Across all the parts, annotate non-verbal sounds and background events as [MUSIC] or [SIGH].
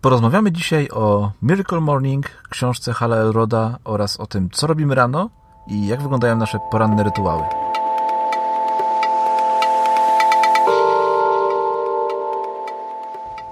Porozmawiamy dzisiaj o Miracle Morning, książce Hala Elroda oraz o tym, co robimy rano i jak wyglądają nasze poranne rytuały.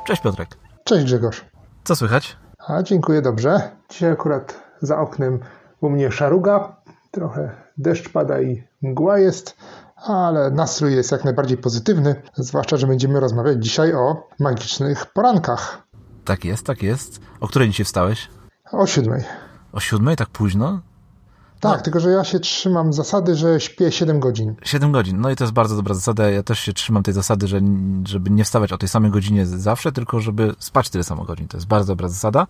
Cześć Piotrek. Cześć Grzegorz. Co słychać? A dziękuję dobrze. Dzisiaj akurat za oknem u mnie szaruga, trochę deszcz pada i mgła jest, ale nastrój jest jak najbardziej pozytywny, zwłaszcza, że będziemy rozmawiać dzisiaj o magicznych porankach. Tak jest, tak jest. O której dzisiaj wstałeś? O siódmej. O siódmej, tak późno? Tak, no. tylko że ja się trzymam zasady, że śpię 7 godzin. 7 godzin, no i to jest bardzo dobra zasada. Ja też się trzymam tej zasady, że, żeby nie wstawać o tej samej godzinie zawsze, tylko żeby spać tyle samo godzin. To jest bardzo dobra zasada.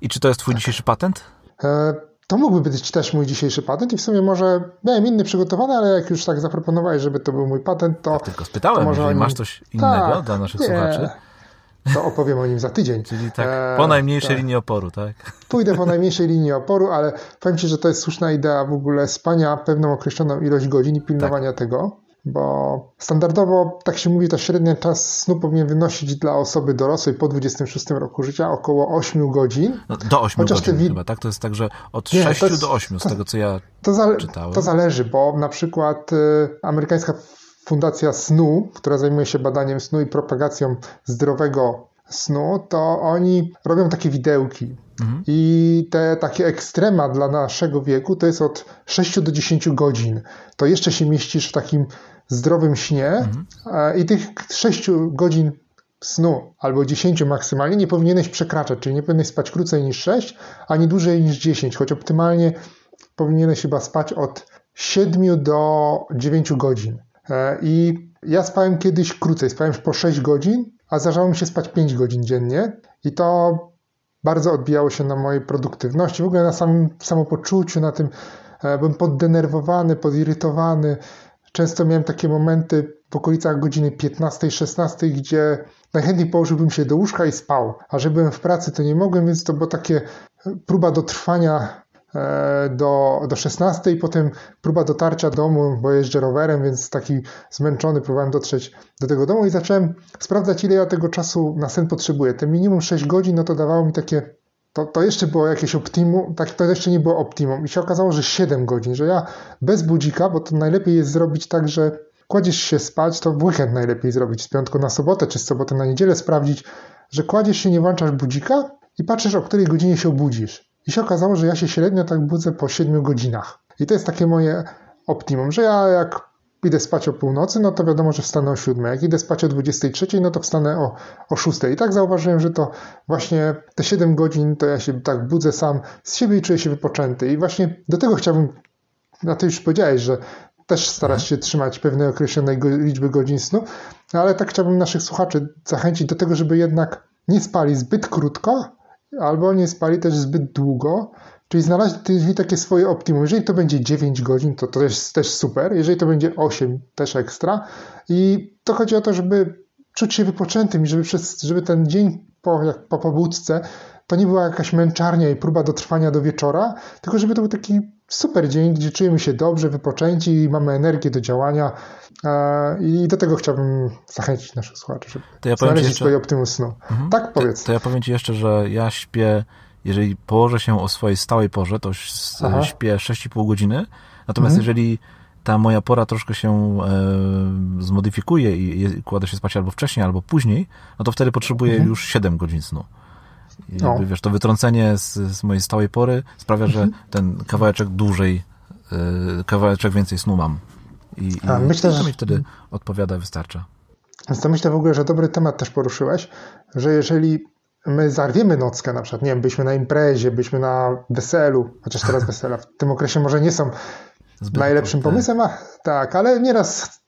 I czy to jest twój tak. dzisiejszy patent? E, to mógłby być też mój dzisiejszy patent i w sumie może miałem inny przygotowany, ale jak już tak zaproponowałeś, żeby to był mój patent, to... Ja tylko spytałem, to może jeżeli masz coś innego tak, dla naszych nie. słuchaczy to opowiem o nim za tydzień. Czyli tak, e, po najmniejszej tak. linii oporu, tak? Pójdę po najmniejszej linii oporu, ale powiem Ci, że to jest słuszna idea w ogóle spania pewną określoną ilość godzin i pilnowania tak. tego, bo standardowo, tak się mówi, to średni czas snu powinien wynosić dla osoby dorosłej po 26 roku życia około 8 godzin. No, do 8 Chociaż godzin wi- chyba, tak? To jest tak, że od Nie, 6 jest, do 8 z tego, co ja to za- czytałem. To zależy, bo na przykład y, amerykańska Fundacja Snu, która zajmuje się badaniem snu i propagacją zdrowego snu, to oni robią takie widełki. Mhm. I te takie ekstrema dla naszego wieku to jest od 6 do 10 godzin. To jeszcze się mieścisz w takim zdrowym śnie mhm. i tych 6 godzin snu albo 10 maksymalnie nie powinieneś przekraczać, czyli nie powinieneś spać krócej niż 6, ani dłużej niż 10, choć optymalnie powinieneś chyba spać od 7 do 9 godzin. E, I ja spałem kiedyś krócej, spałem po 6 godzin, a zdarzało mi się spać 5 godzin dziennie. I to bardzo odbijało się na mojej produktywności, w ogóle na samym samopoczuciu, na tym e, byłem poddenerwowany, podirytowany. Często miałem takie momenty w okolicach godziny 15-16, gdzie najchętniej położyłbym się do łóżka i spał, a że byłem w pracy, to nie mogłem, więc to było takie próba dotrwania do, do 16, potem próba dotarcia do domu, bo jeżdżę rowerem, więc taki zmęczony próbowałem dotrzeć do tego domu i zacząłem sprawdzać, ile ja tego czasu na sen potrzebuję. Te minimum 6 godzin, no to dawało mi takie, to, to jeszcze było jakieś optimum, tak, to jeszcze nie było optimum i się okazało, że 7 godzin, że ja bez budzika, bo to najlepiej jest zrobić tak, że kładziesz się spać, to w weekend najlepiej zrobić, z piątku na sobotę, czy z soboty na niedzielę sprawdzić, że kładziesz się, nie włączasz budzika i patrzysz, o której godzinie się obudzisz. I się okazało, że ja się średnio tak budzę po 7 godzinach. I to jest takie moje optimum, że ja jak idę spać o północy, no to wiadomo, że wstanę o 7. Jak idę spać o 23, no to wstanę o, o 6. I tak zauważyłem, że to właśnie te 7 godzin to ja się tak budzę sam z siebie i czuję się wypoczęty. I właśnie do tego chciałbym, na to już powiedziałeś, że też starasz się trzymać pewnej określonej go, liczby godzin snu, ale tak chciałbym naszych słuchaczy zachęcić do tego, żeby jednak nie spali zbyt krótko, albo nie spali też zbyt długo, czyli znaleźć takie swoje optimum. Jeżeli to będzie 9 godzin, to to jest też super, jeżeli to będzie 8, też ekstra. I to chodzi o to, żeby czuć się wypoczętym i żeby, przez, żeby ten dzień po, jak po pobudce to nie była jakaś męczarnia i próba dotrwania do wieczora, tylko żeby to był taki super dzień, gdzie czujemy się dobrze, wypoczęci i mamy energię do działania. I do tego chciałbym zachęcić naszych słuchaczy, żeby to ja znaleźć jeszcze... swoje optimum snu. Mhm. Tak, powiedz. To, to, ja powiem Ci jeszcze, że ja śpię, jeżeli położę się o swojej stałej porze, to Aha. śpię 6,5 godziny, natomiast mhm. jeżeli ta moja pora troszkę się e, zmodyfikuje i, i kładę się spać albo wcześniej, albo później, no to wtedy potrzebuję mhm. już 7 godzin snu. Jakby, wiesz, to wytrącenie z, z, mojej stałej pory sprawia, że mhm. ten kawałeczek dłużej, e, kawałeczek więcej snu mam. I, i myślę, że mi wtedy odpowiada, wystarcza. Więc to myślę w ogóle, że dobry temat też poruszyłeś, że jeżeli my zarwiemy nockę, na przykład, nie wiem, byśmy na imprezie, byśmy na weselu, chociaż teraz [LAUGHS] wesela w tym okresie może nie są Zbyt najlepszym pomysłem, a, tak, ale nieraz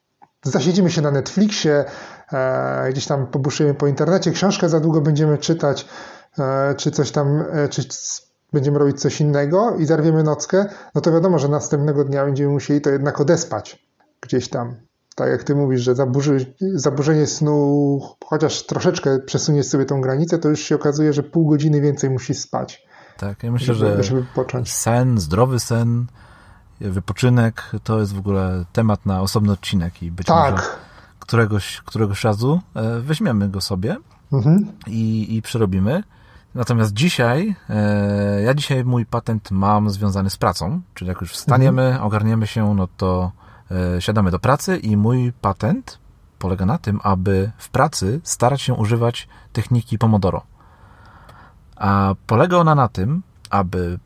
zasiedzimy się na Netflixie, e, gdzieś tam pobuszymy po internecie, książkę za długo będziemy czytać, czy coś tam, e, czy będziemy robić coś innego i zarwiemy nockę, no to wiadomo, że następnego dnia będziemy musieli to jednak odespać gdzieś tam. Tak jak ty mówisz, że zaburzy, zaburzenie snu, chociaż troszeczkę przesuniesz sobie tą granicę, to już się okazuje, że pół godziny więcej musisz spać. Tak, ja myślę, żeby, że żeby sen, zdrowy sen, wypoczynek to jest w ogóle temat na osobny odcinek i być tak. może któregoś, któregoś razu e, weźmiemy go sobie mhm. i, i przerobimy. Natomiast dzisiaj, e, ja dzisiaj mój patent mam związany z pracą, czyli jak już wstaniemy, mhm. ogarniemy się, no to e, siadamy do pracy i mój patent polega na tym, aby w pracy starać się używać techniki Pomodoro. A polega ona na tym, aby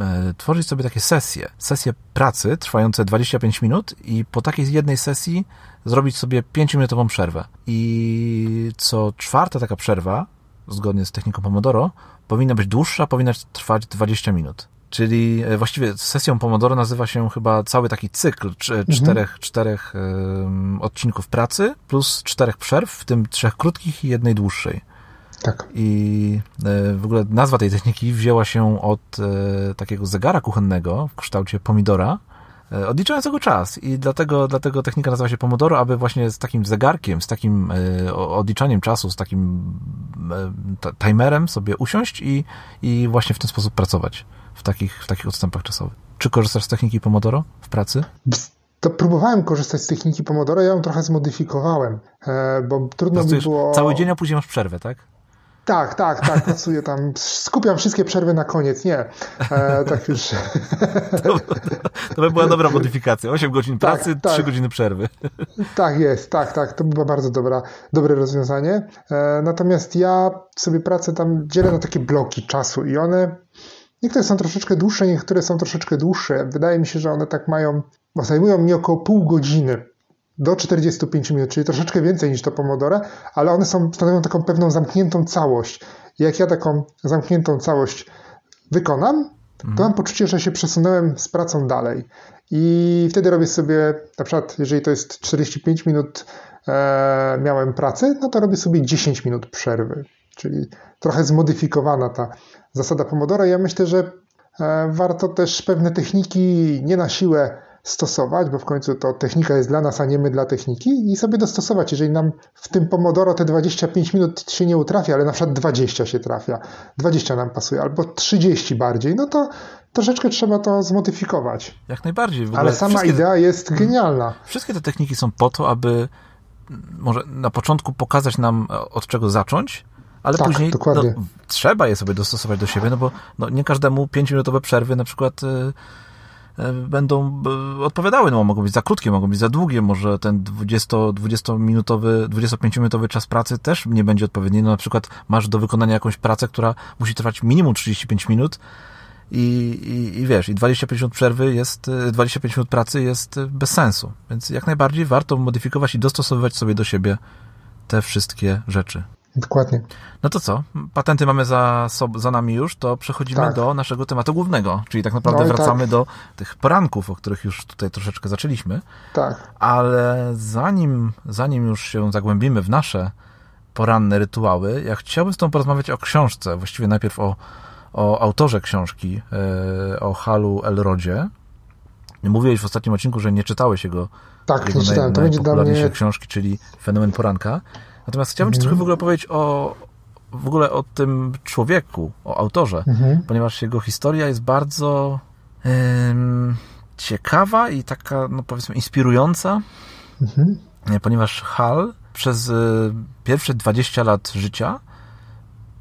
e, tworzyć sobie takie sesje, sesje pracy trwające 25 minut i po takiej jednej sesji zrobić sobie 5-minutową przerwę. I co czwarta taka przerwa, zgodnie z techniką Pomodoro, powinna być dłuższa, powinna trwać 20 minut. Czyli e, właściwie sesją Pomodoro nazywa się chyba cały taki cykl mhm. czterech, czterech um, odcinków pracy plus czterech przerw, w tym trzech krótkich i jednej dłuższej. Tak. I e, w ogóle nazwa tej techniki wzięła się od e, takiego zegara kuchennego w kształcie pomidora, e, odliczającego czas. I dlatego, dlatego technika nazywa się Pomodoro, aby właśnie z takim zegarkiem, z takim odliczaniem czasu, z takim timerem sobie usiąść i, i właśnie w ten sposób pracować w takich, w takich odstępach czasowych. Czy korzystasz z techniki Pomodoro w pracy? To próbowałem korzystać z techniki Pomodoro, ja ją trochę zmodyfikowałem, bo trudno mi było... Cały dzień, a później masz przerwę, tak? Tak, tak, tak, pracuję tam. Skupiam wszystkie przerwy na koniec, nie. E, tak już. To, [LAUGHS] to by była dobra modyfikacja. 8 godzin tak, pracy, tak, 3 godziny przerwy. Tak jest, tak, tak. To była bardzo dobra, dobre rozwiązanie. E, natomiast ja sobie pracę tam dzielę na takie bloki czasu i one, niektóre są troszeczkę dłuższe, niektóre są troszeczkę dłuższe. Wydaje mi się, że one tak mają, bo zajmują mi około pół godziny do 45 minut, czyli troszeczkę więcej niż to Pomodoro, ale one są, stanowią taką pewną zamkniętą całość. I jak ja taką zamkniętą całość wykonam, to mhm. mam poczucie, że się przesunąłem z pracą dalej. I wtedy robię sobie, na przykład, jeżeli to jest 45 minut e, miałem pracę, no to robię sobie 10 minut przerwy. Czyli trochę zmodyfikowana ta zasada Pomodoro. Ja myślę, że e, warto też pewne techniki nie na siłę stosować, bo w końcu to technika jest dla nas, a nie my dla techniki i sobie dostosować. Jeżeli nam w tym Pomodoro te 25 minut się nie utrafia, ale na przykład 20 się trafia, 20 nam pasuje, albo 30 bardziej, no to troszeczkę trzeba to zmodyfikować. Jak najbardziej. ale sama idea jest mhm. genialna. Wszystkie te techniki są po to, aby może na początku pokazać nam od czego zacząć, ale tak, później no, trzeba je sobie dostosować do siebie, no bo no, nie każdemu 5-minutowe przerwy na przykład... E, będą e, odpowiadały, no mogą być za krótkie, mogą być za długie, może ten 20, 20-minutowy, 25-minutowy czas pracy też nie będzie odpowiedni, no na przykład masz do wykonania jakąś pracę, która musi trwać minimum 35 minut i, i, i wiesz, i 25 minut przerwy jest, 25 e, minut pracy jest bez sensu, więc jak najbardziej warto modyfikować i dostosowywać sobie do siebie te wszystkie rzeczy. Dokładnie. No to co? Patenty mamy za, za nami już, to przechodzimy tak. do naszego tematu głównego, czyli tak naprawdę no wracamy tak. do tych poranków, o których już tutaj troszeczkę zaczęliśmy. Tak. Ale zanim, zanim już się zagłębimy w nasze poranne rytuały, ja chciałbym z Tobą porozmawiać o książce, właściwie najpierw o, o autorze książki, e, o Halu Elrodzie. Mówiłeś w ostatnim odcinku, że nie czytałeś jego, tak, jego nie czytałem. naj, najpopularniejszej mnie... książki, czyli Fenomen Poranka. Natomiast chciałbym mhm. Ci trochę w ogóle powiedzieć o w ogóle o tym człowieku, o autorze, mhm. ponieważ jego historia jest bardzo ciekawa i taka, no powiedzmy, inspirująca, mhm. ponieważ Hal przez y, pierwsze 20 lat życia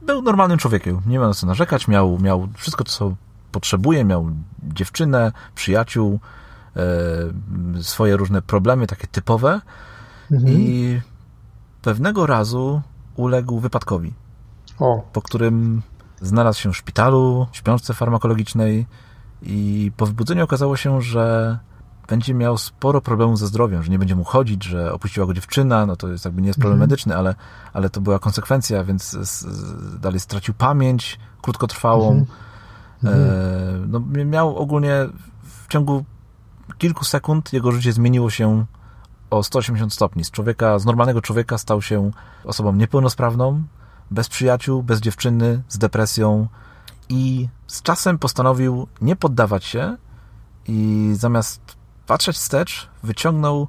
był normalnym człowiekiem. Nie miał na co narzekać, miał, miał wszystko, co potrzebuje, miał dziewczynę, przyjaciół, y, swoje różne problemy, takie typowe. Mhm. I pewnego razu uległ wypadkowi, o. po którym znalazł się w szpitalu, w śpiączce farmakologicznej i po wybudzeniu okazało się, że będzie miał sporo problemów ze zdrowiem, że nie będzie mu chodzić, że opuściła go dziewczyna, no to jest jakby nie jest problem mhm. medyczny, ale, ale to była konsekwencja, więc dalej stracił pamięć krótkotrwałą. Mhm. E, no, miał ogólnie w ciągu kilku sekund jego życie zmieniło się o 180 stopni. Z człowieka, z normalnego człowieka stał się osobą niepełnosprawną, bez przyjaciół, bez dziewczyny, z depresją i z czasem postanowił nie poddawać się i zamiast patrzeć wstecz, wyciągnął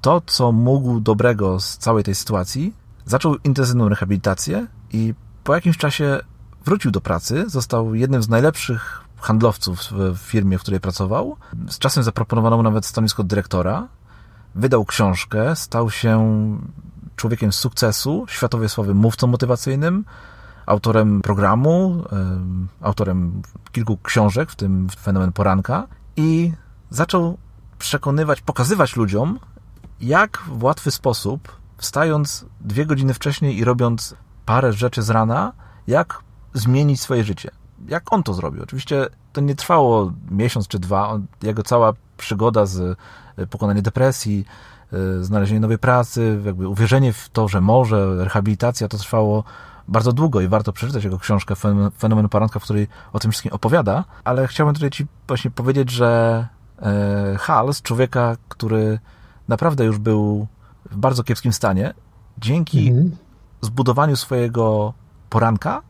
to, co mógł dobrego z całej tej sytuacji, zaczął intensywną rehabilitację i po jakimś czasie wrócił do pracy, został jednym z najlepszych handlowców w firmie, w której pracował. Z czasem zaproponowano mu nawet stanowisko dyrektora, wydał książkę, stał się człowiekiem sukcesu, światowej sławy mówcą motywacyjnym, autorem programu, autorem kilku książek, w tym Fenomen Poranka i zaczął przekonywać, pokazywać ludziom, jak w łatwy sposób, wstając dwie godziny wcześniej i robiąc parę rzeczy z rana, jak zmienić swoje życie. Jak on to zrobił? Oczywiście to nie trwało miesiąc czy dwa. Jego cała przygoda z e, pokonaniem depresji, e, znalezienie nowej pracy, jakby uwierzenie w to, że może, rehabilitacja, to trwało bardzo długo i warto przeczytać jego książkę Fenomen Poranka, w której o tym wszystkim opowiada, ale chciałbym tutaj Ci właśnie powiedzieć, że e, Hals, człowieka, który naprawdę już był w bardzo kiepskim stanie, dzięki mhm. zbudowaniu swojego poranka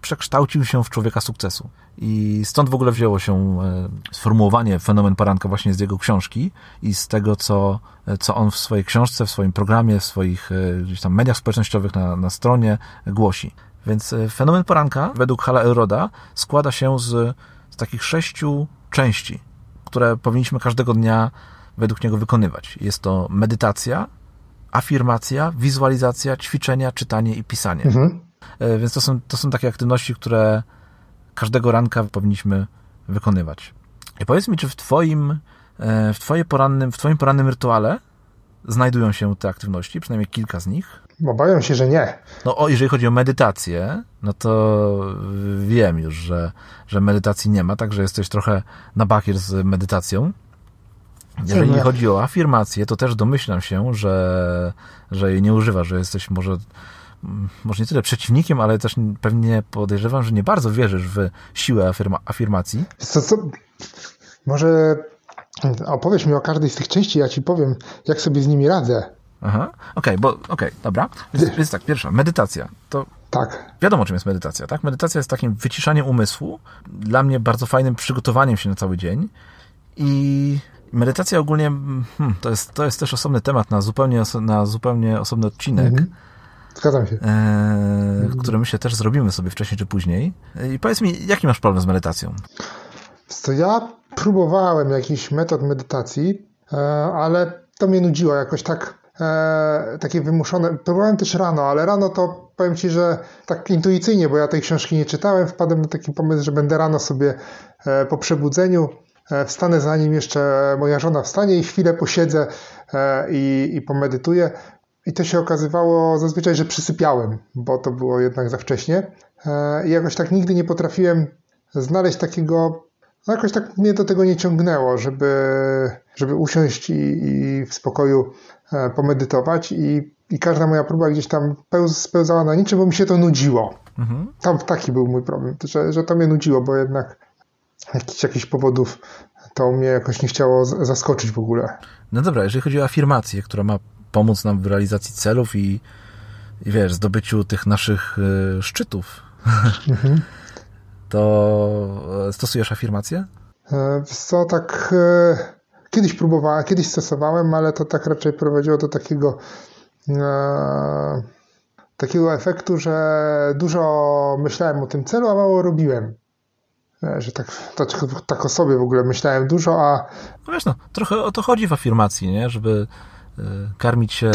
przekształcił się w człowieka sukcesu. I stąd w ogóle wzięło się e, sformułowanie fenomen poranka właśnie z jego książki i z tego, co, co on w swojej książce, w swoim programie, w swoich e, gdzieś tam mediach społecznościowych na, na stronie głosi. Więc e, fenomen poranka, według Hala Elroda, składa się z, z takich sześciu części, które powinniśmy każdego dnia według niego wykonywać. Jest to medytacja, afirmacja, wizualizacja, ćwiczenia, czytanie i pisanie. Mhm. E, więc to są, to są takie aktywności, które każdego ranka powinniśmy wykonywać. I powiedz mi, czy w twoim, e, w, twoje porannym, w twoim porannym rytuale znajdują się te aktywności, przynajmniej kilka z nich? Obawiam się, że nie. No, o, jeżeli chodzi o medytację, no to wiem już, że, że medytacji nie ma, także jesteś trochę na bakier z medytacją. Jeżeli nie. chodzi o afirmację, to też domyślam się, że, że jej nie używasz, że jesteś może może nie tyle przeciwnikiem, ale też pewnie podejrzewam, że nie bardzo wierzysz w siłę afirma, afirmacji. Co, co? Może opowiesz mi o każdej z tych części, ja ci powiem, jak sobie z nimi radzę. Aha, okej, okay, bo okej, okay, dobra. Więc, więc tak, pierwsza, medytacja. To tak. Wiadomo, czym jest medytacja, tak? Medytacja jest takim wyciszaniem umysłu, dla mnie bardzo fajnym przygotowaniem się na cały dzień i medytacja ogólnie, hmm, to, jest, to jest też osobny temat na zupełnie, na zupełnie osobny odcinek. Mhm. Zgadzam się. E, który myślę też zrobimy sobie wcześniej czy później. I powiedz mi, jaki masz problem z medytacją? To ja próbowałem jakichś metod medytacji, e, ale to mnie nudziło jakoś tak, e, takie wymuszone. Próbowałem też rano, ale rano to powiem Ci, że tak intuicyjnie, bo ja tej książki nie czytałem, wpadłem na taki pomysł, że będę rano sobie e, po przebudzeniu e, wstanę zanim jeszcze moja żona wstanie i chwilę posiedzę e, i, i pomedytuję. I to się okazywało zazwyczaj, że przysypiałem, bo to było jednak za wcześnie. E, I jakoś tak nigdy nie potrafiłem znaleźć takiego, no jakoś tak mnie do tego nie ciągnęło, żeby, żeby usiąść i, i w spokoju e, pomedytować. I, I każda moja próba gdzieś tam pełz, spełzała na niczym, bo mi się to nudziło. Mhm. Tam taki był mój problem, że, że to mnie nudziło, bo jednak jakiś, jakichś powodów to mnie jakoś nie chciało zaskoczyć w ogóle. No dobra, jeżeli chodzi o afirmację, która ma pomóc nam w realizacji celów i, i wiesz, zdobyciu tych naszych y, szczytów, mhm. [LAUGHS] to e, stosujesz afirmację? E, co, tak e, kiedyś próbowałem, kiedyś stosowałem, ale to tak raczej prowadziło do takiego takiego efektu, że dużo myślałem o tym celu, a mało robiłem. Że tak, tak, tak o sobie w ogóle myślałem dużo, a... No wiesz, no, trochę o to chodzi w afirmacji, nie? Żeby karmić się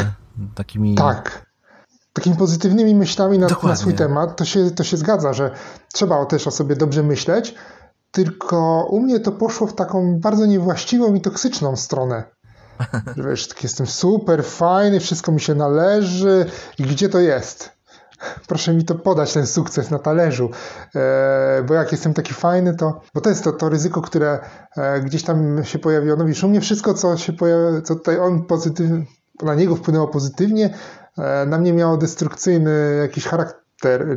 takimi. Tak. Takimi pozytywnymi myślami na, na, swój temat, to się, to się zgadza, że trzeba też o sobie dobrze myśleć, tylko u mnie to poszło w taką bardzo niewłaściwą i toksyczną stronę. [LAUGHS] Że wiesz, tak jestem super fajny, wszystko mi się należy i gdzie to jest? Proszę mi to podać, ten sukces na talerzu, e, bo jak jestem taki fajny, to. Bo to jest to, to ryzyko, które e, gdzieś tam się pojawiło. No wiesz, u mnie wszystko, co się pojawi, co tutaj on pozytywnie, na niego wpłynęło pozytywnie, e, na mnie miało destrukcyjny jakiś charakter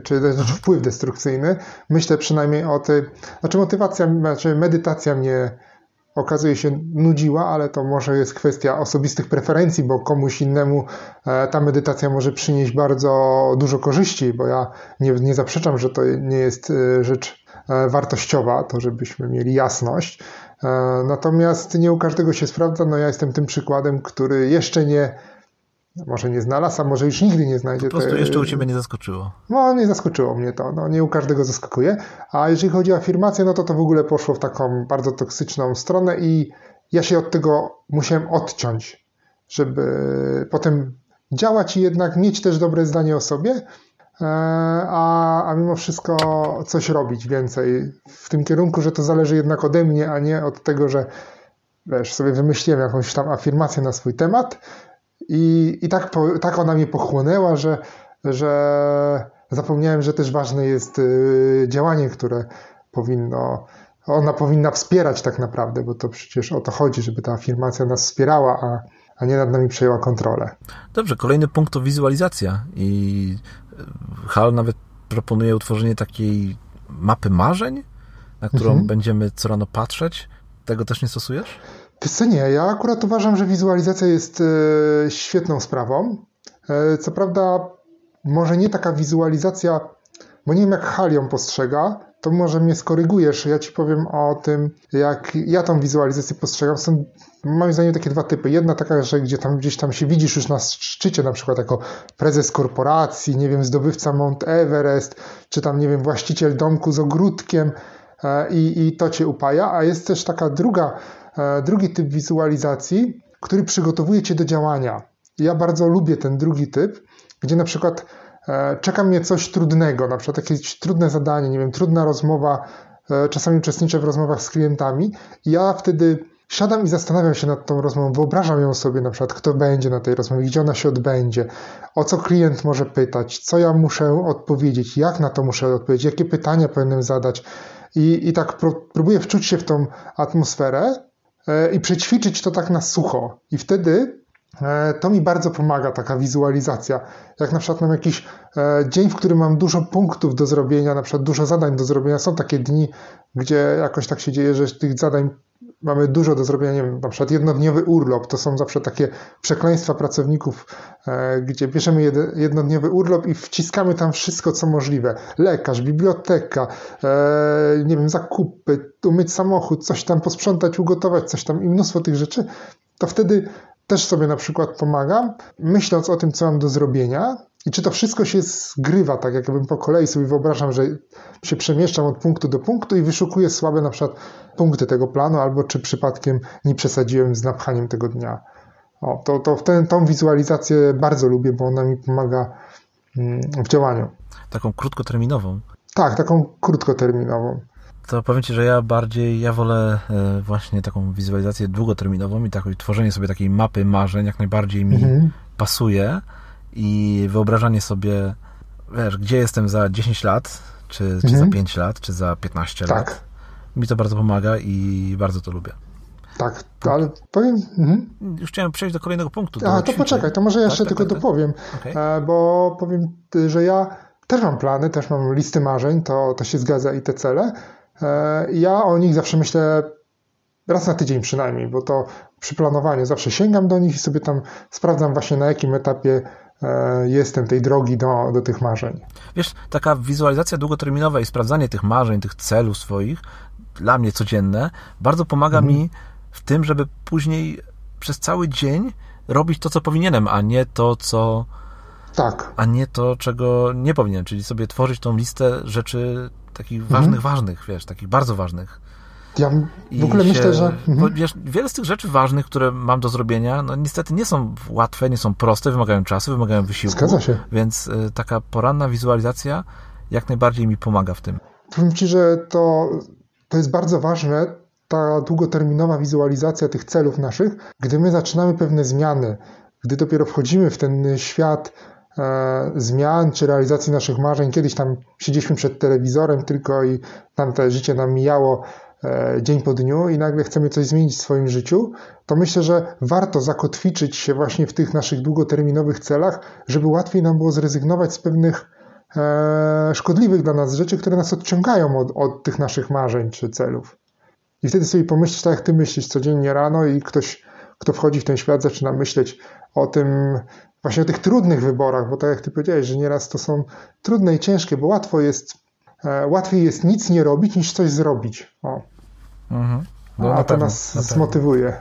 czy też znaczy wpływ destrukcyjny. Myślę przynajmniej o tej, znaczy motywacja, znaczy medytacja mnie okazuje się nudziła, ale to może jest kwestia osobistych preferencji, bo komuś innemu e, ta medytacja może przynieść bardzo dużo korzyści, bo ja nie, nie zaprzeczam, że to nie jest e, rzecz e, wartościowa, to żebyśmy mieli jasność. Natomiast nie u każdego się sprawdza. No ja jestem tym przykładem, który jeszcze nie może nie znalazł, a może już nigdy nie znajdzie. Po prostu te... jeszcze u Ciebie nie zaskoczyło. No, nie zaskoczyło mnie to. No, nie u każdego zaskakuje. A jeżeli chodzi o afirmację, no to to w ogóle poszło w taką bardzo toksyczną stronę i ja się od tego musiałem odciąć, żeby potem działać i jednak mieć też dobre zdanie o sobie, a, a mimo wszystko coś robić więcej w tym kierunku, że to zależy jednak ode mnie, a nie od tego, że wiesz, sobie wymyśliłem jakąś tam afirmację na swój temat i, i tak, po, tak ona mnie pochłonęła, że, że zapomniałem, że też ważne jest y, działanie, które powinno, ona powinna wspierać tak naprawdę, bo to przecież o to chodzi, żeby ta afirmacja nas wspierała, a, a nie nad nami przejęła kontrolę. Dobrze, kolejny punkt to wizualizacja i Hal nawet proponuje utworzenie takiej mapy marzeń, na którą mhm. będziemy co rano patrzeć. Tego też nie stosujesz? Wiesz nie, ja akurat uważam, że wizualizacja jest e, świetną sprawą. E, co prawda, może nie taka wizualizacja, bo nie wiem jak Hal ją postrzega, to może mnie skorygujesz. Ja ci powiem o tym, jak ja tą wizualizację postrzegam. Są moim zdaniem takie dwa typy. Jedna taka, że gdzie tam, gdzieś tam się widzisz już na szczycie, na przykład jako prezes korporacji, nie wiem, zdobywca Mount Everest, czy tam, nie wiem, właściciel domku z ogródkiem e, i, i to cię upaja. A jest też taka druga, drugi typ wizualizacji, który przygotowuje cię do działania. Ja bardzo lubię ten drugi typ, gdzie na przykład E, czeka mnie coś trudnego, na przykład jakieś trudne zadanie, nie wiem, trudna rozmowa, e, czasami uczestniczę w rozmowach z klientami. I ja wtedy siadam i zastanawiam się nad tą rozmową, wyobrażam ją sobie na przykład, kto będzie na tej rozmowie, gdzie ona się odbędzie, o co klient może pytać, co ja muszę odpowiedzieć, jak na to muszę odpowiedzieć, jakie pytania powinienem zadać. I, i tak próbuję wczuć się w tą atmosferę. e, i przećwiczyć to tak na sucho i wtedy E, to mi bardzo pomaga, taka wizualizacja. Jak na przykład mam jakiś e, dzień, w którym mam dużo punktów do zrobienia, na przykład dużo zadań do zrobienia. Są takie dni, gdzie jakoś tak się dzieje, że tych zadań mamy dużo do zrobienia, nie wiem, na przykład jednodniowy urlop, to są zawsze takie przekleństwa pracowników, e, gdzie bierzemy jednodniowy urlop i wciskamy tam wszystko, co możliwe. Lekarz, biblioteka, nie wiem, zakupy, umyć samochód, coś tam posprzątać, ugotować, coś tam i mnóstwo tych rzeczy, to wtedy też sobie na przykład pomagam, myśląc o tym, co mam do zrobienia i czy to wszystko się zgrywa, tak jakbym po kolei sobie wyobrażam, że się przemieszczam od punktu do punktu i wyszukuję słabe na przykład punkty tego planu, albo czy przypadkiem nie przesadziłem z napchaniem tego dnia. O, to, to ten, tą wizualizację bardzo lubię, bo ona mi pomaga mm, w działaniu. Taką krótkoterminową. Tak, taką krótkoterminową to powiem Ci, że ja bardziej, ja wolę e, właśnie taką wizualizację długoterminową i takie tworzenie sobie takiej mapy marzeń jak najbardziej mi mhm. pasuje i wyobrażanie sobie, wiesz, gdzie jestem za 10 lat, czy, mhm. czy za 5 lat, czy za 15 tak. lat. Mi to bardzo pomaga i bardzo to lubię. Tak, ale powiem... Mhm. Już chciałem przejść do kolejnego punktu. Do A, to ćwiczeń. poczekaj, to może ja jeszcze tak, tylko tak, tak, dopowiem, okay. E, bo powiem, że ja też mam plany, też mam listy marzeń, to, to się zgadza i te cele, E, ja o nich zawsze myślę raz na tydzień przynajmniej, bo to przy planowaniu zawsze sięgam do nich i sobie tam sprawdzam właśnie na jakim etapie jestem tej drogi do, do tych marzeń. Wiesz, taka wizualizacja długoterminowa i sprawdzanie tych marzeń, tych celów swoich, dla mnie codzienne, bardzo pomaga mhm. mi w tym, żeby później przez cały dzień robić to, co powinienem, a nie to, co. Tak. A nie to, czego nie powinienem, czyli sobie tworzyć tą listę rzeczy takich mhm. ważnych, ważnych, wiesz, takich bardzo ważnych. Ja w ogóle się, myślę, że... Mhm. Wiesz, wiele z tych rzeczy ważnych, które mam do zrobienia, no niestety nie są łatwe, nie są proste, wymagają czasu, wymagają wysiłku. Zgadza się. Więc y, taka poranna wizualizacja jak najbardziej mi pomaga w tym. Powiem Ci, że to, to jest bardzo ważne, ta długoterminowa wizualizacja tych celów naszych, gdy my zaczynamy pewne zmiany, gdy dopiero wchodzimy w ten świat E, zmian czy realizacji naszych marzeń. Kiedyś tam siedzieliśmy przed telewizorem tylko i tam te życie nam mijało dzień po dniu i nagle chcemy coś zmienić w swoim życiu, to myślę, że warto zakotwiczyć się właśnie w tych naszych długoterminowych celach, żeby łatwiej nam było zrezygnować z pewnych e, szkodliwych dla nas rzeczy, które nas odciągają od, od tych naszych marzeń czy celów. I wtedy sobie pomyśleć, tak jak ty myślisz codziennie rano i ktoś, kto wchodzi w ten świat, zaczyna myśleć o tym, właśnie o tych trudnych wyborach, bo tak jak ty powiedziałeś, że nieraz to są trudne i ciężkie, bo łatwo jest, e, łatwiej jest nic nie robić, niż coś zrobić. O. Mhm. No, A to pewno, nas zmotywuje.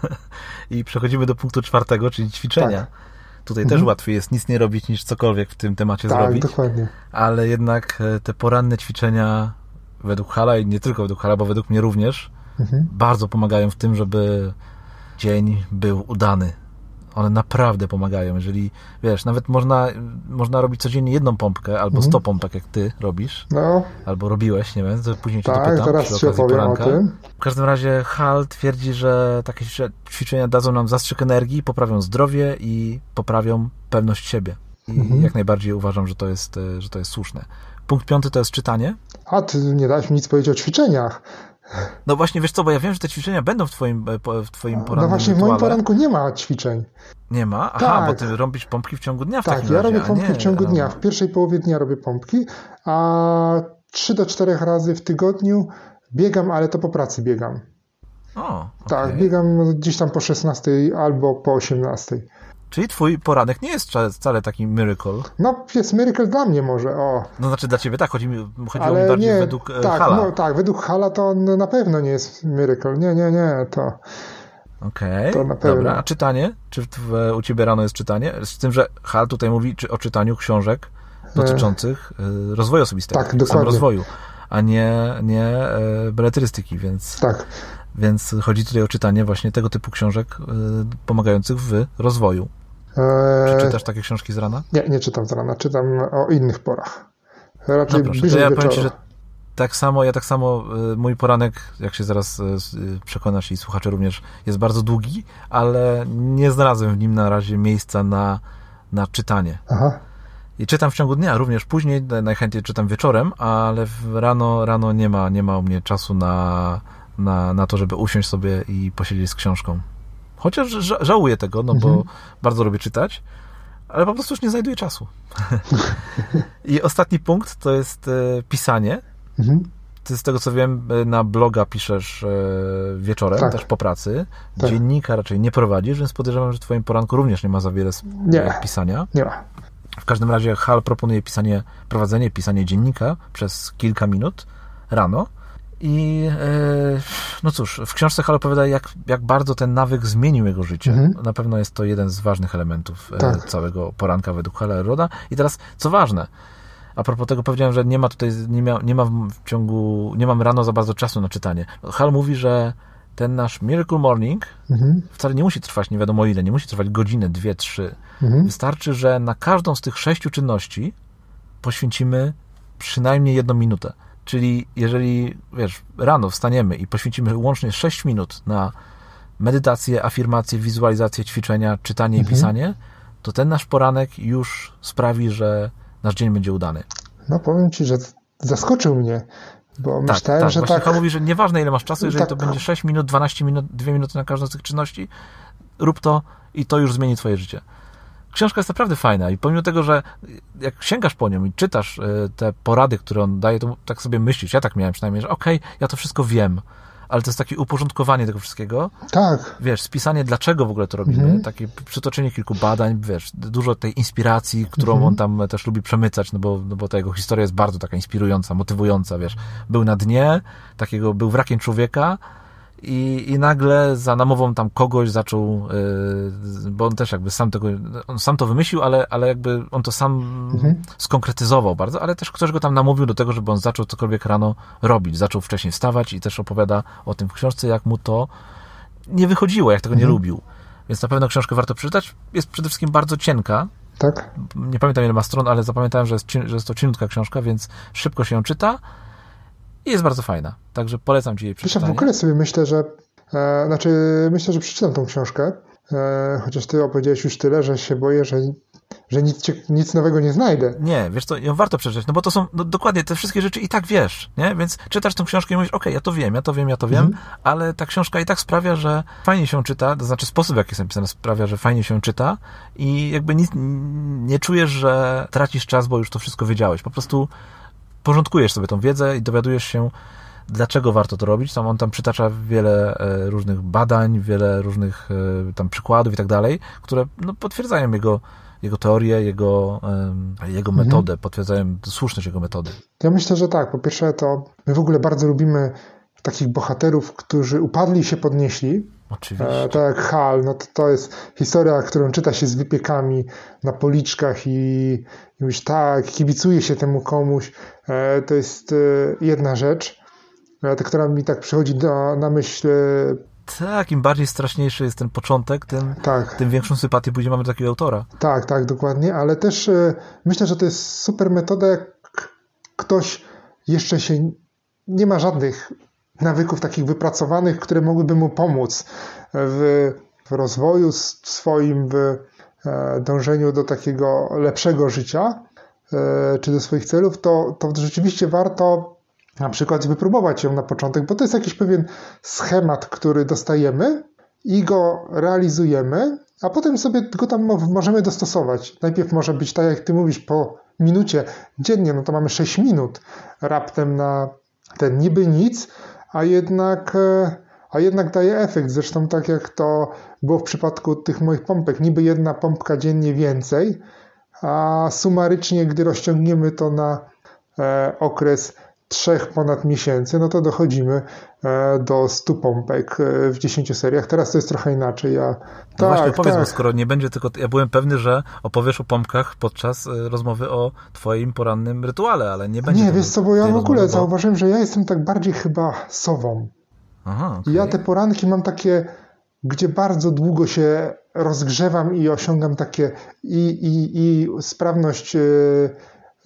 [LAUGHS] I przechodzimy do punktu czwartego, czyli ćwiczenia. Tak. Tutaj mhm. też łatwiej jest nic nie robić, niż cokolwiek w tym temacie tak, zrobić. dokładnie. Ale jednak e, te poranne ćwiczenia według Hala i nie tylko według Hala, bo według mnie również mhm. bardzo pomagają w tym, żeby dzień był udany One naprawdę pomagają. Jeżeli, wiesz, nawet można, można robić codziennie jedną pompkę albo mhm. 100 pompek, jak ty robisz. No. Albo robiłeś, nie wiem, to później tak, cię dopytam teraz przy okazji poranka. O tym. W każdym razie Hal twierdzi, że takie ćwiczenia dadzą nam zastrzyk energii, poprawią zdrowie i poprawią pewność siebie. I mhm. jak najbardziej uważam, że to, jest, że to jest słuszne. Punkt piąty to jest czytanie. A, ty nie dałeś mi nic powiedzieć o ćwiczeniach. No właśnie, wiesz co, bo ja wiem, że te ćwiczenia będą w twoim, e, w twoim poranku. No właśnie, w moim poranku nie ma ćwiczeń. Nie ma? Aha, tak. bo ty robisz pompki w ciągu dnia w tak, takim ja razie. robię pompki w ciągu dnia. W pierwszej połowie dnia robię pompki, a 3 do 4 razy w tygodniu biegam, ale to po pracy biegam. O, okay. Tak, biegam gdzieś tam po 16 albo po 18. Czyli twój poranek nie jest wcale taki miracle. No, jest miracle dla mnie może, o. No znaczy dla ciebie tak, chodzi mi, chodziło Ale mi bardziej nie, według e, tak, Hala. No, tak, według Hala to na pewno nie jest miracle. Nie, nie, nie, to... Okej, okay, dobra. A czytanie? Czy w, u ciebie rano jest czytanie? Z tym, że Hal tutaj mówi o czytaniu książek dotyczących e, rozwoju osobistego. Tak, dokładnie. rozwoju, a nie, nie e, beletrystyki, więc... Tak. Więc chodzi tutaj o czytanie właśnie tego typu książek pomagających w rozwoju. Czy czytasz takie książki z rana? Nie, nie czytam z rana, czytam o innych porach. Raczej no proszę, to ja powiem Ci, że tak samo, ja tak samo, y, mój poranek, jak się zaraz y, y, przekonasz i słuchacze również, jest bardzo długi, ale nie znalazłem w nim na razie miejsca na, na czytanie. Aha. I czytam w ciągu dnia, również później, najchętniej czytam wieczorem, ale rano, rano nie ma, nie ma u mnie czasu na, na, na to, żeby usiąść sobie i posiedzieć z książką. Chociaż żałuję tego, no mhm. bo bardzo lubię czytać, ale po prostu już nie znajduję czasu. I ostatni punkt to jest e, pisanie. Mhm. Ty z tego co wiem, e, na bloga piszesz e, wieczorem, tak. też po pracy. Tak. Dziennika raczej nie prowadzisz, więc podejrzewam, że w twoim poranku również nie ma za wiele nie. pisania. Nie ma. W każdym razie Hal proponuje pisanie, prowadzenie, pisanie dziennika przez kilka minut rano i e, no cóż, w książce Hal opowiada, jak, jak bardzo ten nawyk zmienił jego życie. Mhm. Na pewno jest to jeden z ważnych elementów e, tak. całego poranka według Hala Roda. I teraz, co ważne, a propos tego powiedziałem, że nie ma tutaj, nie, mia, nie ma w ciągu, nie mam rano za bardzo czasu na czytanie. Hal mówi, że ten nasz Miracle Morning mhm. wcale nie musi trwać nie wiadomo ile, nie musi trwać godzinę, dwie, trzy. Mhm. Wystarczy, że na każdą z tych sześciu czynności poświęcimy przynajmniej jedną minutę. Czyli jeżeli, wiesz, rano wstaniemy i poświęcimy łącznie 6 minut na medytację, afirmację, wizualizację, ćwiczenia, czytanie mhm. i pisanie, to ten nasz poranek już sprawi, że nasz dzień będzie udany. No powiem Ci, że zaskoczył mnie, bo tak, myślałem, tak. że Właśnie tak... mówi, że nieważne ile masz czasu, jeżeli tak. to będzie 6 minut, 12 minut, 2 minuty na każdą z tych czynności, rób to i to już zmieni Twoje życie książka jest naprawdę fajna i pomimo tego, że jak sięgasz po nią i czytasz e, te porady, które on daje, to tak sobie myślisz, ja tak miałem przynajmniej, że okej, okay, ja to wszystko wiem, ale to jest takie uporządkowanie tego wszystkiego. Tak. Wiesz, spisanie, dlaczego w ogóle to robimy, mhm. takie przytoczenie kilku badań, wiesz, dużo tej inspiracji, którą mhm. on tam też lubi przemycać, no bo, no bo ta jego historia jest bardzo taka inspirująca, motywująca, wiesz. Był na dnie, takiego, był wrakiem człowieka, i, i nagle za namową tam kogoś zaczął, yy, bo on też jakby sam tego, on sam to wymyślił, ale, ale jakby on to sam mhm. skonkretyzował bardzo, ale też ktoś go tam namówił do tego, żeby on zaczął cokolwiek rano robić, zaczął wcześniej wstawać i też opowiada o tym w książce, jak mu to nie wychodziło, jak tego nie mhm. lubił. Więc na pewno książkę warto przeczytać. Jest przede wszystkim bardzo cienka. Tak. Nie pamiętam ile ma stron, ale zapamiętałem, że jest, że jest to cieniutka książka, więc szybko się ją czyta i jest bardzo fajna. Także polecam Ci jej przeczytanie. Wiesz, w ogóle sobie myślę, że e, znaczy myślę, że przeczytam tą książkę, e, chociaż Ty opowiedziałeś już tyle, że się boję, że że nic, nic nowego nie znajdę. Nie, wiesz co, ją warto przeczytać, no bo to są no, dokładnie te wszystkie rzeczy i tak wiesz, nie? Więc czytasz tę książkę i mówisz, okej, okay, ja to wiem, ja to wiem, ja to wiem, mhm. ale ta książka i tak sprawia, że fajnie się czyta, to znaczy sposób, w jaki jest napisana sprawia, że fajnie się czyta i jakby nic, nie czujesz, że tracisz czas, bo już to wszystko wiedziałeś. Po prostu porządkujesz sobie tą wiedzę i dowiadujesz się, dlaczego warto to robić. Tam on tam przytacza wiele e, różnych badań, wiele różnych e, tam przykładów i tak dalej, które no, potwierdzają jego, jego teorię, jego, jego mhm. metodę, potwierdzają słuszność jego metody. Ja myślę, że tak. Po pierwsze to my w ogóle bardzo lubimy takich bohaterów, którzy upadli i się podnieśli. Oczywiście. E, tak Hal, no to, to jest historia, którą czyta się z wypiekami na policzkach i, mówisz, tak, kibicuje się temu komuś. E, to jest e, jedna rzecz, e, która mi tak przychodzi do, na myśl Tak, im bardziej straszniejszy jest ten początek, tym, tak. tym większą sympatię później mamy do takiego autora. Tak, tak, dokładnie, ale też e, myślę, że to jest super metoda, jak ktoś jeszcze się nie ma żadnych nawyków takich wypracowanych, które mogłyby mu pomóc w, w rozwoju swoim, w e, dążeniu do takiego lepszego życia e, czy do swoich celów, to, to rzeczywiście warto na przykład wypróbować ją na początek, bo to jest jakiś pewien schemat, który dostajemy i go realizujemy, a potem sobie go tam możemy dostosować. Najpierw może być tak, jak ty mówisz, po minucie dziennie, no to mamy 6 minut raptem na ten niby nic, a jednak, e, a jednak daje efekt. Zresztą tak jak to było w przypadku tych moich pompek, niby jedna pompka dziennie więcej, a sumarycznie, gdy rozciągniemy to na e, okres trzech ponad miesięcy, no to dochodzimy e, do 100 pompek e, w 10 seriach. Teraz to jest trochę inaczej. Ja, no tak, właśnie opowiedz, tak. skoro nie będzie tylko... Ja byłem pewny, że opowiesz o pompkach podczas e, rozmowy o twoim porannym rytuale, ale nie będzie... Nie, wiesz co, bo ja w ogóle rozmowy, bo... zauważyłem, że ja jestem tak bardziej chyba sową. Aha, okay. I ja te poranki mam takie, gdzie bardzo długo się rozgrzewam i osiągam takie i, i, i sprawność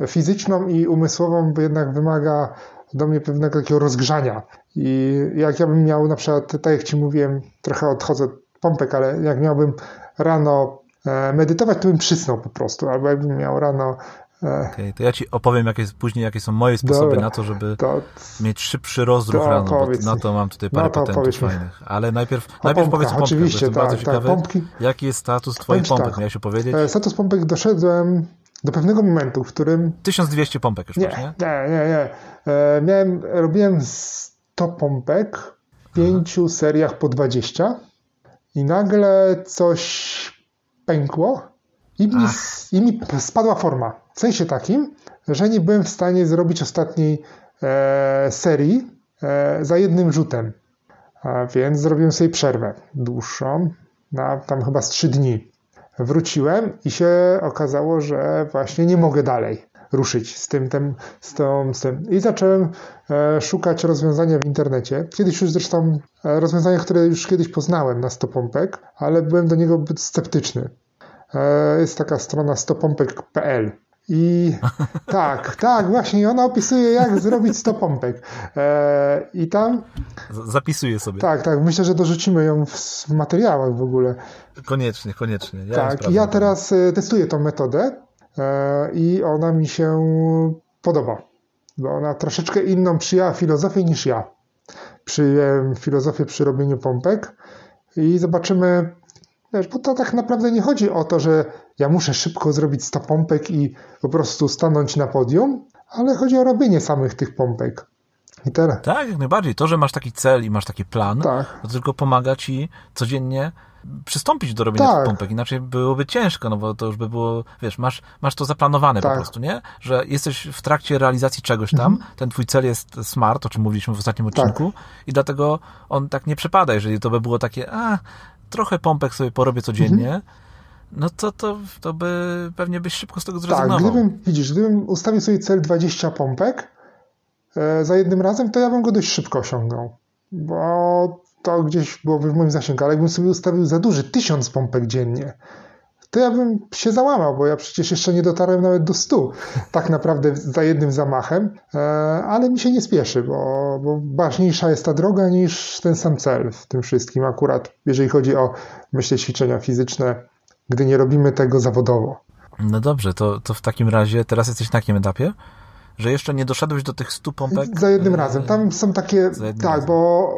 fizyczną i umysłową bo jednak wymaga do mnie pewnego takiego rozgrzania. I jak ja bym miał na przykład, tak jak Ci mówiłem, trochę odchodzę od pompek, ale jak miałbym rano e, medytować, to bym przysnął po prostu, albo jakbym miał rano e, okay, to ja ci opowiem jakie, później, jakie są moje sposoby Dobra, na to, żeby to, mieć szybszy rozruch to rano, bo na to mam tutaj parę no patentów fajnych. Ale najpierw, najpierw powiedz o pompkach, oczywiście, tak, bardzo tak, ciekawy. Pompki, jaki jest status twoich pompek, tak, miałeś opowiedzieć? E, status pompek doszedłem do pewnego momentu, w którym... 1200 pompek już nie, masz, nie? Nie, nie, nie. E, miałem, robiłem 100 pompek w pięciu seriach po 20 i nagle coś pękło i mi, i mi spadła forma. W sensie takim, że nie byłem w stanie zrobić ostatniej e, serii e, za jednym rzutem. A więc zrobiłem sobie przerwę dłuższą, na tam chyba z 3 dni wróciłem i się okazało, że właśnie nie mogę dalej ruszyć z tym, tym, z, tą, z tym. I zacząłem e, szukać rozwiązania w internecie. Kiedyś już zresztą e, rozwiązania, które już kiedyś poznałem na stopompek, ale byłem do niego zbyt sceptyczny. E, jest taka strona stopompek.pl i tak, tak, właśnie ona opisuje, jak zrobić 100 pompek. E, I tam. Zapisuję sobie. Tak, tak. Myślę, że dorzucimy ją w, materiałach w ogóle. Koniecznie, koniecznie. Ja tak, ja teraz e, testuję tą metodę e, i ona mi się podoba, bo ona troszeczkę inną przyjęła filozofię niż ja. Przyjąłem filozofię przy robieniu pompek i zobaczymy, Wiesz, bo to tak naprawdę nie chodzi o to, że ja muszę szybko zrobić 100 pompek i po prostu stanąć na podium, ale chodzi o robienie samych tych pompek. I teraz. Tak, jak najbardziej. To, że masz taki cel i masz taki plan, tak. to tylko pomaga ci codziennie przystąpić do robienia tak. tych pompek, inaczej byłoby ciężko, no bo to już by było, wiesz, masz, masz to zaplanowane tak. po prostu, nie? Że jesteś w trakcie realizacji czegoś tam, mhm. ten twój cel jest smart, o czym mówiliśmy w ostatnim odcinku tak. i dlatego on tak nie przepada, jeżeli to by było takie, a, trochę pompek sobie porobię codziennie, mhm. No to, to, to by pewnie byś szybko z tego tak, zrezygnował. Tak, gdybym, widzisz, gdybym ustawił sobie cel 20 pompek e, za jednym razem, to ja bym go dość szybko osiągnął, bo to gdzieś byłoby w moim zasięgu, ale jakbym sobie ustawił za duży, 1000 pompek dziennie, to ja bym się załamał, bo ja przecież jeszcze nie dotarłem nawet do 100 tak naprawdę za jednym zamachem, e, ale mi się nie spieszy, bo, bo ważniejsza jest ta droga niż ten sam cel w tym wszystkim, akurat jeżeli chodzi o, myślę, ćwiczenia fizyczne, gdy nie robimy tego zawodowo. No dobrze, to, to w takim razie teraz jesteś na jakim etapie? Że jeszcze nie doszedłeś do tych 100 pompek? Za jednym razem. Tam są takie, tak, razem. bo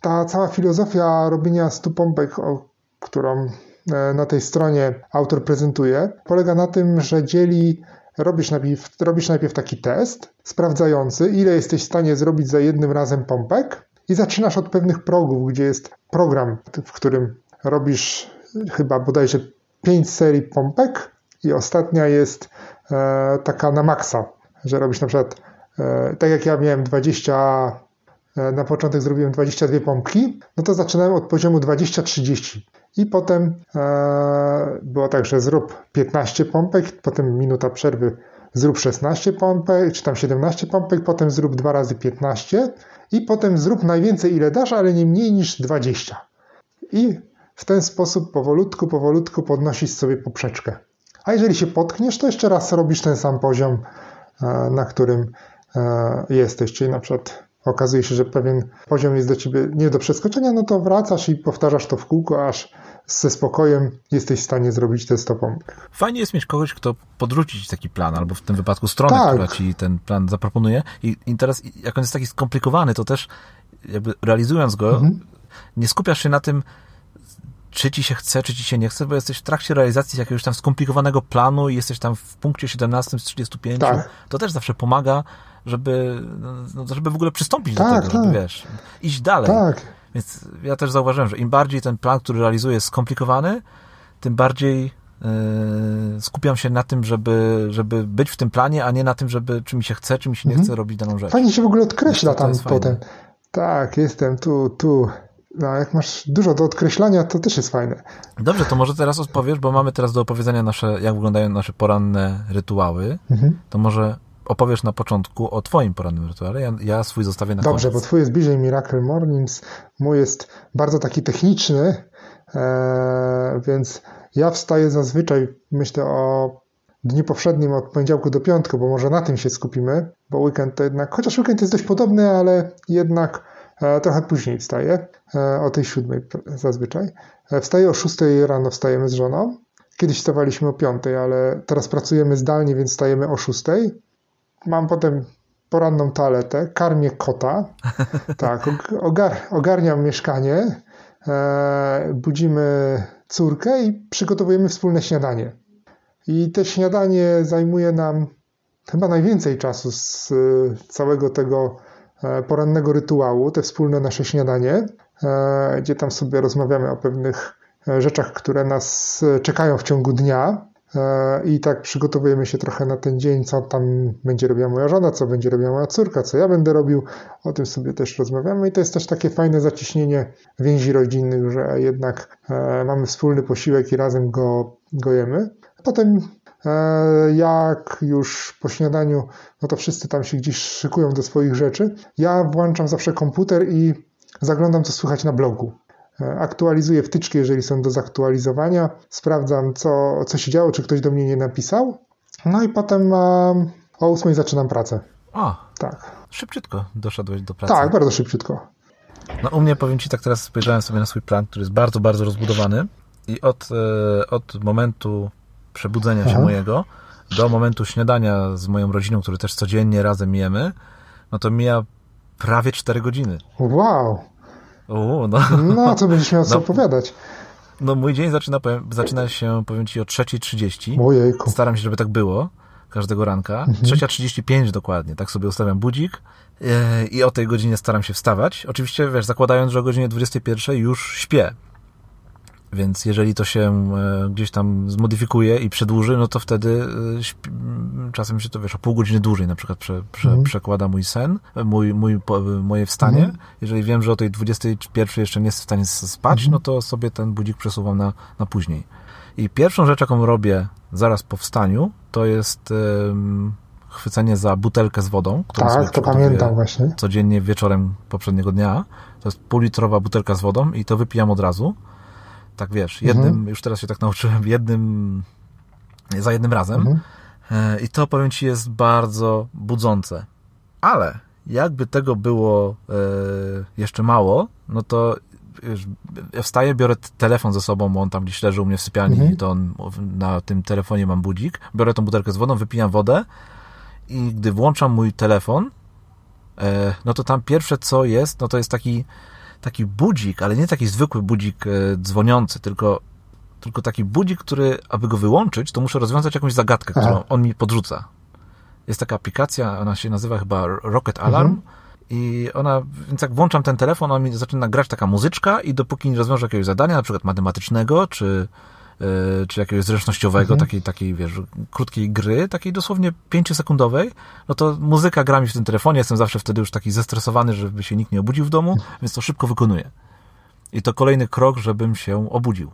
ta cała filozofia robienia 100 pompek, o którą E, na tej stronie autor prezentuje, polega na tym, że dzieli, robisz najpierw, robisz najpierw taki test sprawdzający, ile jesteś w stanie zrobić za jednym razem pompek i zaczynasz od pewnych progów, gdzie jest program, w którym robisz chyba bodajże 5 serii pompek i ostatnia jest e, taka na maksa, że robisz na przykład, e, tak jak ja miałem 20 e, na początek zrobiłem 22 pompki, no to zaczynałem od poziomu 20-30. I potem e, było tak, że zrób 15 pompek, potem minuta przerwy zrób 16 pompek, czy tam 17 pompek, potem zrób 2 razy 15 i potem zrób najwięcej ile dasz, ale nie mniej niż 20. I w ten sposób powolutku, powolutku podnosisz sobie poprzeczkę. A jeżeli się potkniesz, to jeszcze raz robisz ten sam poziom, e, na którym e, jesteś. Czyli na przykład okazuje się, że pewien poziom jest do ciebie nie do przeskoczenia, no to wracasz i powtarzasz to w kółko, aż ze spokojem jesteś w stanie zrobić 100 pompek. Fajnie jest mieć kogoś, kto podrzuci ci taki plan, albo w tym wypadku stronę, tak. która ci ten plan zaproponuje. I, I teraz, jak on jest taki skomplikowany, to też jakby realizując go, mhm. nie skupiasz się na tym, czy ci się chce, czy ci się nie chce, bo jesteś w trakcie realizacji jakiegoś tam skomplikowanego planu i jesteś tam w punkcie 17 z 35. Tak. To też zawsze pomaga, żeby, no, żeby w ogóle przystąpić tak, do tego, tak. żeby wiesz, iść dalej. Tak. Więc ja też zauważyłem, że im bardziej ten plan, który realizuję jest skomplikowany, tym bardziej yy, skupiam się na tym, żeby, żeby być w tym planie, a nie na tym, żeby czy mi się chce, czy mi się nie mhm. chce robić daną rzecz. Fajnie się w ogóle odkreśla tam potem. Tak, jestem tu, tu. No, jak masz dużo do odkreślania, to też jest fajne. Dobrze, to może teraz odpowiesz, bo mamy teraz do opowiedzenia nasze, jak wyglądają nasze poranne rytuały. Mhm. To może opowiesz na początku o twoim porannym rytuale. Ja, ja swój zostawię na Dobrze, koniec. bo twój jest bliżej Miracle Mornings, mój jest bardzo taki techniczny, e, więc ja wstaję zazwyczaj, myślę o dniu powszednim od poniedziałku do piątku, bo może na tym się skupimy, bo weekend to jednak, chociaż weekend jest dość podobny, ale jednak trochę później wstaję, e, o tej siódmej zazwyczaj. E, wstaję o szóstej rano, wstajemy z żoną. Kiedyś wstawaliśmy o piątej, ale teraz pracujemy zdalnie, więc wstajemy o szóstej mam potem poranną toaletę, karmię kota, [LAUGHS] tak, ogar, ogarniam mieszkanie, e, budzimy córkę i przygotowujemy wspólne śniadanie. I te śniadanie zajmuje nam chyba najwięcej czasu z całego tego e, porannego rytuału, te wspólne nasze śniadanie, e, gdzie tam sobie rozmawiamy o pewnych e, rzeczach, które nas czekają w ciągu dnia. E, I tak przygotowujemy się trochę na ten dzień, co tam będzie robiła moja żona, co będzie robiła moja córka, co ja będę robił. O tym sobie też rozmawiamy i to jest też takie fajne zaciśnienie więzi rodzinnych, że jednak e, mamy wspólny posiłek i razem go, go jemy. Potem e, jak już po śniadaniu, no to wszyscy tam się gdzieś szykują do swoich rzeczy. Ja włączam zawsze komputer i zaglądam, co słychać na blogu. E, aktualizuję wtyczki, jeżeli są do zaktualizowania, sprawdzam, co, co się działo, czy ktoś do mnie nie napisał. No i potem um, o 8 zaczynam pracę. O, tak. Szybciutko doszedłeś do pracy. Tak, bardzo szybciutko. No u mnie, powiem Ci tak, teraz spojrzałem sobie na swój plan, który jest bardzo, bardzo rozbudowany i od, e, od momentu przebudzenia się mojego do momentu śniadania z moją rodziną, który też codziennie razem jemy, no to mija prawie 4 godziny. Wow! O, no. no, co będziesz miał co no, opowiadać. No, mój dzień zaczyna, powiem, zaczyna się, powiem Ci, o 3.30. Ojejku. Staram się, żeby tak było każdego ranka. Mhm. 3.35 dokładnie, tak sobie ustawiam budzik e, i o tej godzinie staram się wstawać. Oczywiście, wiesz, zakładając, że o godzinie 21 już śpię. Więc jeżeli to się e, gdzieś tam zmodyfikuje i przedłuży, no to wtedy e, czasem się to, wiesz, o pół godziny dłużej na przykład prze, prze, mm. przekłada mój sen, mój, mój, moje wstanie. Mm. Jeżeli wiem, że o tej 21 jeszcze nie jest w stanie spać, mm. no to sobie ten budzik przesuwam na, na później. I pierwszą rzecz, jaką robię zaraz po wstaniu, to jest um, chwycenie za butelkę z wodą. Którą tak, to pamiętam właśnie. Codziennie wieczorem poprzedniego dnia. To jest półlitrowa butelka z wodą i to wypijam od razu tak wiesz, jednym, mhm. już teraz się tak nauczyłem, jednym, za jednym razem. Mhm. E, I to powiem Ci jest bardzo budzące. Ale jakby tego było e, jeszcze mało, no to wiesz, ja wstaję, biorę telefon ze sobą, on tam gdzieś leży u mnie w sypialni mhm. i to on, na tym telefonie mam budzik, biorę tą butelkę z wodą, wypijam wodę i gdy włączam mój telefon, e, no to tam pierwsze co jest, no to jest taki taki budzik, ale nie taki zwykły budzik e, dzwoniący, tylko, tylko taki budzik, który, aby go wyłączyć, to muszę rozwiązać jakąś zagadkę, którą Aha. on mi podrzuca. Jest taka aplikacja, ona się nazywa chyba Rocket Alarm. Mhm. I ona, więc jak włączam ten telefon, on mi zaczyna grać taka muzyczka i dopóki nie rozwiążę jakiegoś zadania, na przykład matematycznego, czy, czy jakiegoś zręcznościowego, mhm. takiej, takiej, wiesz, krótkiej gry, takiej dosłownie pięciosekundowej, no to muzyka gra mi w tym telefonie, jestem zawsze wtedy już taki zestresowany, żeby się nikt nie obudził w domu, więc to szybko wykonuję. I to kolejny krok, żebym się obudził.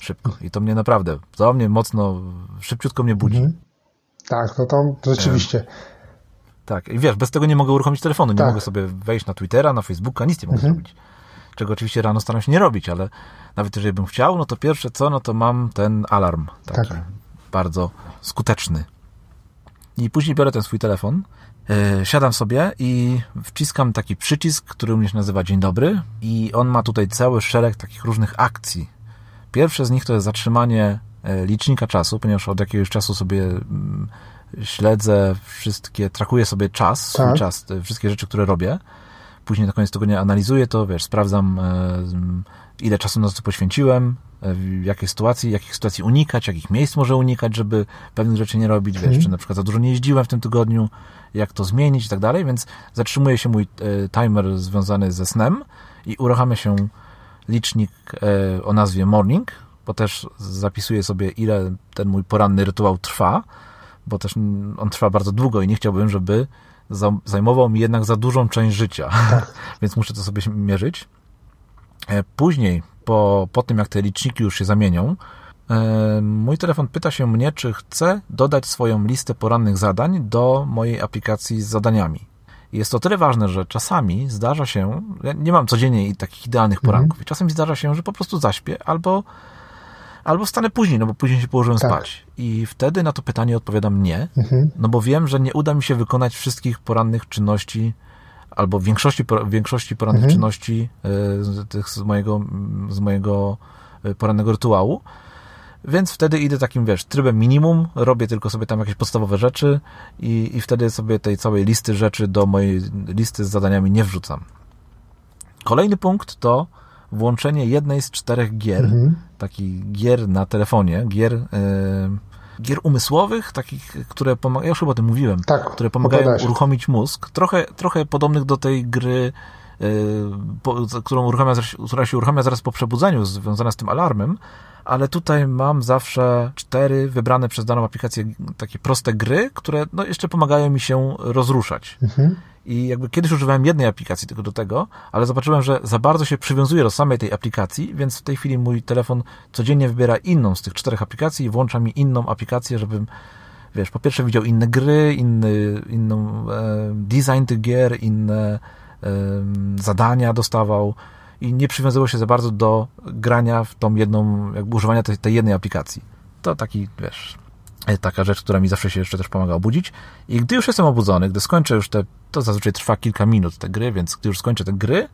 Szybko. I to mnie naprawdę, to mnie mocno, szybciutko mnie budzi. Mhm. Tak, no to rzeczywiście. Tak, i wiesz, bez tego nie mogę uruchomić telefonu, nie tak. mogę sobie wejść na Twittera, na Facebooka, nic nie mogę mhm. zrobić. Czego oczywiście rano staram się nie robić, ale nawet jeżeli bym chciał, no to pierwsze co, no to mam ten alarm taki tak. bardzo skuteczny. I później biorę ten swój telefon, yy, siadam sobie i wciskam taki przycisk, który u mnie się nazywa Dzień Dobry i on ma tutaj cały szereg takich różnych akcji. Pierwsze z nich to jest zatrzymanie e, licznika czasu, ponieważ od jakiegoś czasu sobie mm, śledzę wszystkie, trakuję sobie czas, tak. czas, wszystkie rzeczy, które robię. Później na koniec tego nie analizuję to, wiesz, sprawdzam e, ile czasu na to poświęciłem, e, w jakiej sytuacji, jakich sytuacji unikać, jakich miejsc może unikać, żeby pewnych rzeczy nie robić, wiesz, mhm. czy na przykład za dużo nie jeździłem w tym tygodniu, jak to zmienić i tak dalej, więc zatrzymuje się mój e, timer związany ze snem i uruchamia się licznik o nazwie morning, bo też zapisuję sobie, ile ten mój poranny rytuał trwa, bo też on trwa bardzo długo i nie chciałbym, żeby zajmował mi jednak za dużą część życia, tak. [LAUGHS] więc muszę to sobie mierzyć. E, później, po, po tym jak te liczniki już się zamienią, e, mój telefon pyta się mnie, czy chcę dodać swoją listę porannych zadań do mojej aplikacji z zadaniami. Jest to tyle ważne, że czasami zdarza się, ja nie mam codziennie takich idealnych poranków, mhm. czasami zdarza się, że po prostu zaśpię albo albo wstanę później, no bo później się położyłem tak. spać. I wtedy na to pytanie odpowiadam nie, mhm. no bo wiem, że nie uda mi się wykonać wszystkich porannych czynności, albo większości, większości porannych mhm. czynności y, tych z mojego, z mojego e, porannego rytuału. Więc wtedy idę takim, wiesz, trybem minimum, robię tylko sobie tam jakieś podstawowe rzeczy i, i wtedy sobie tej całej listy rzeczy do mojej listy z zadaniami nie wrzucam. Kolejny punkt to włączenie jednej z czterech gier, mhm. takich gier na telefonie, gier, e, gier umysłowych, takich, które pomagają, ja już chyba o tym mówiłem, tak, które pomagają uruchomić mózg, trochę, trochę podobnych do tej gry, e, po, którą uruchamia, która się uruchamia zaraz po przebudzeniu, związana z tym alarmem, ale tutaj mam zawsze cztery wybrane przez daną aplikację takie proste gry, które no, jeszcze pomagają mi się rozruszać. Mhm. I jakby kiedyś używałem jednej aplikacji tylko do tego, ale zobaczyłem, że za bardzo się przywiązuje do samej tej aplikacji, więc w tej chwili mój telefon codziennie wybiera inną z tych czterech aplikacji i włącza mi inną aplikację, żebym wiesz, po pierwsze widział inne gry, inny, inną e, design tych gier, inne e, zadania dostawał i nie przywiązywał się za bardzo do grania w tą jedną, jakby używania tej, tej jednej aplikacji. To taki, wiesz, taka rzecz, która mi zawsze się jeszcze też pomaga obudzić. I gdy już jestem obudzony, gdy skończę już te, to zazwyczaj trwa kilka minut te gry, więc gdy już skończę te gry,